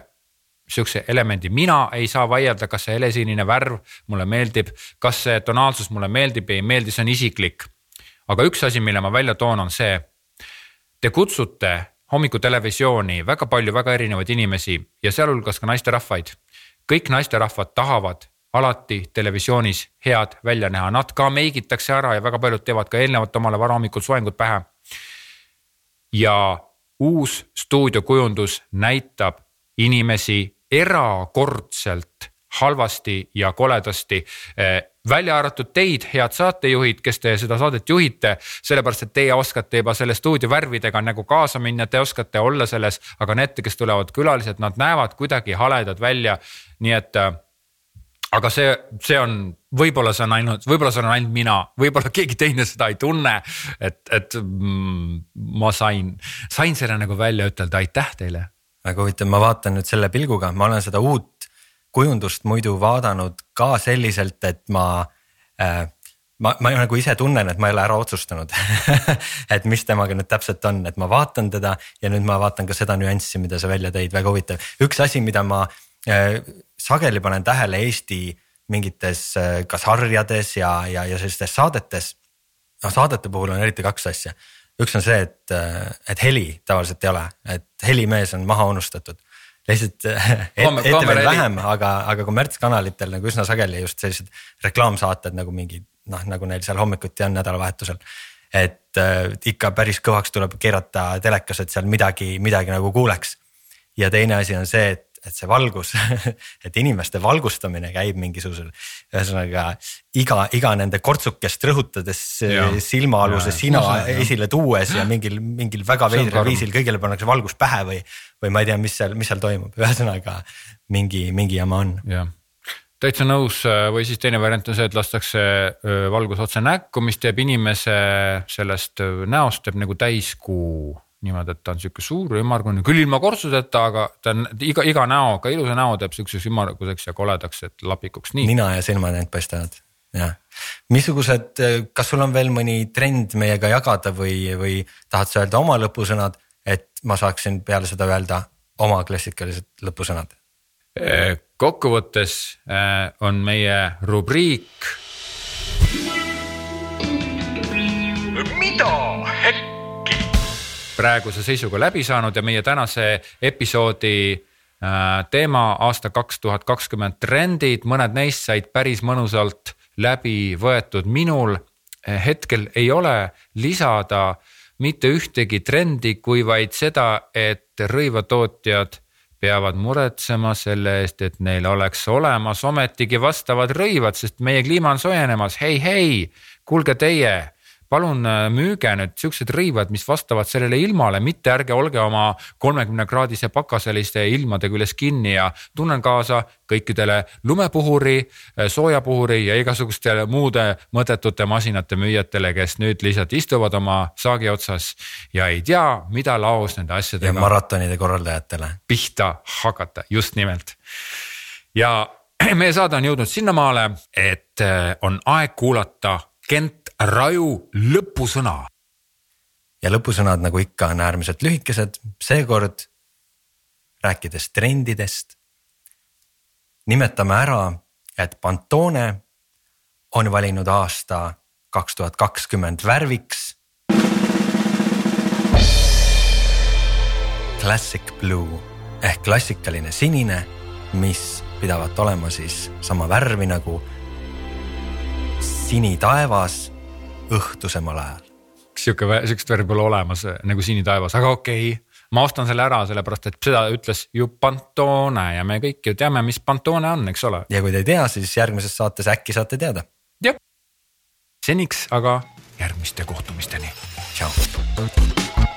sihukese elemendi, mina ei saa vaielda, kas see helesinine värv mulle meeldib, kas see tonaalsus mulle meeldib, ei meeldi, see on isiklik. aga üks asi, mille ma välja toon, on see. Te kutsute hommikutelevisiooni väga palju väga erinevaid inimesi ja sealhulgas ka naisterahvaid. kõik naisterahvad tahavad alati televisioonis head välja näha, nad ka meigitakse ära ja väga paljud teevad ka eelnevalt omale varahommikul soengud pähe. ja uus stuudiokujundus näitab inimesi erakordselt halvasti ja koledasti eh, välja arvatud teid, head saatejuhid, kes te seda saadet juhite, sellepärast et teie oskate juba selle stuudio värvidega nagu kaasa minna, te oskate olla selles, aga need, kes tulevad külalised, nad näevad kuidagi haledad välja. nii et äh, aga see, see on, võib-olla see on ainult, võib-olla see on ainult mina, võib-olla keegi teine seda ei tunne. et, et mm, ma sain, sain selle nagu välja ütelda, aitäh teile väga huvitav, ma vaatan nüüd selle pilguga, ma olen seda uut kujundust muidu vaadanud ka selliselt, et ma äh, ma, ma nagu ise tunnen, et ma ei ole ära otsustanud et mis temaga nüüd täpselt on, et ma vaatan teda ja nüüd ma vaatan ka seda nüanssi, mida sa välja tõid, väga huvitav. üks asi, mida ma äh, sageli panen tähele Eesti mingites äh, ka sarjades ja, ja, ja sellistes saadetes. noh, saadete puhul on eriti kaks asja üks on see, et, et heli tavaliselt ei ole, et helimees on maha unustatud lihtsalt ETV-l vähem, aga, aga kommertskanalitel nagu üsna sageli just sellised reklaamsaated nagu mingid noh, nagu neil seal hommikuti on nädalavahetusel. et äh, ikka päris kõvaks tuleb keerata telekas, et seal midagi, midagi nagu kuuleks. ja teine asi on see, et et see valgus et inimeste valgustamine käib mingisugusel, ühesõnaga iga, iga nende kortsukest rõhutades silmaaluse sina ja, esile tuues ja mingil, mingil väga veidral viisil kõigile pannakse valgus pähe või, või ma ei tea, mis seal, mis seal toimub, ühesõnaga mingi, mingi jama on. jah. Täitsa nõus või siis teine variant on see, et lastakse valgus otse näkku, mis teeb inimese sellest näost teeb nagu täiskuu niimoodi, et ta on sihuke suur ümmargune, küll ilma kortsudeta, aga ta on iga, iga näoga, ilusa näo teeb sihukeseks ümmarguseks ja koledaks, et lapikuks, nii. nina ja silmad ainult paistavad, jah. missugused, kas sul on veel mõni trend meiega jagada või, või tahad sa öelda oma lõpusõnad, et ma saaksin peale seda öelda oma klassikalised lõpusõnad? kokkuvõttes äh, on meie rubriik mida? Praeguse seisuga läbi saanud ja meie tänase episoodi äh, teema aasta kaks tuhat kakskümmend trendid, mõned neist said päris mõnusalt läbi võetud minul. hetkel ei ole lisada mitte ühtegi trendi, kui vaid seda, et rõivatootjad peavad muretsema selle eest, et neil oleks olemas ometigi vastavad rõivad, sest meie kliima on soojenemas, hei, hei, kuulge teie palun äh, müüge nüüd siuksed rõivad, mis vastavad sellele ilmale, mitte ärge olge oma kolmekümne kraadise pakaseliste ilmade küljes kinni ja tunnen kaasa kõikidele lumepuhuri, äh, soojapuhuri ja igasuguste muude mõttetute masinate müüjatele, kes nüüd lihtsalt istuvad oma saagi otsas ja ei tea, mida laos nende asjadega. ja maratonide korraldajatele. pihta hakata, just nimelt. ja meie saade on jõudnud sinnamaale, et äh, on aeg kuulata Kent Raju lõpusõna. ja lõpusõnad, nagu ikka, on äärmiselt lühikesed, seekord rääkides trendidest. nimetame ära, et Pantone on valinud aasta kaks tuhat kakskümmend värviks. Classic blue ehk klassikaline sinine, mis pidavat olema siis sama värvi nagu sinitaevas õhtusemal ajal. sihuke, sihukest värvi pole olemas nagu sinitaevas, aga okei okay ma ostan selle ära, sellepärast et seda ütles ju Pantone ja me kõik ju teame, mis Pantone on, eks ole. ja kui te ei tea, siis järgmises saates äkki saate teada. jah, seniks aga järgmiste kohtumisteni. tšau.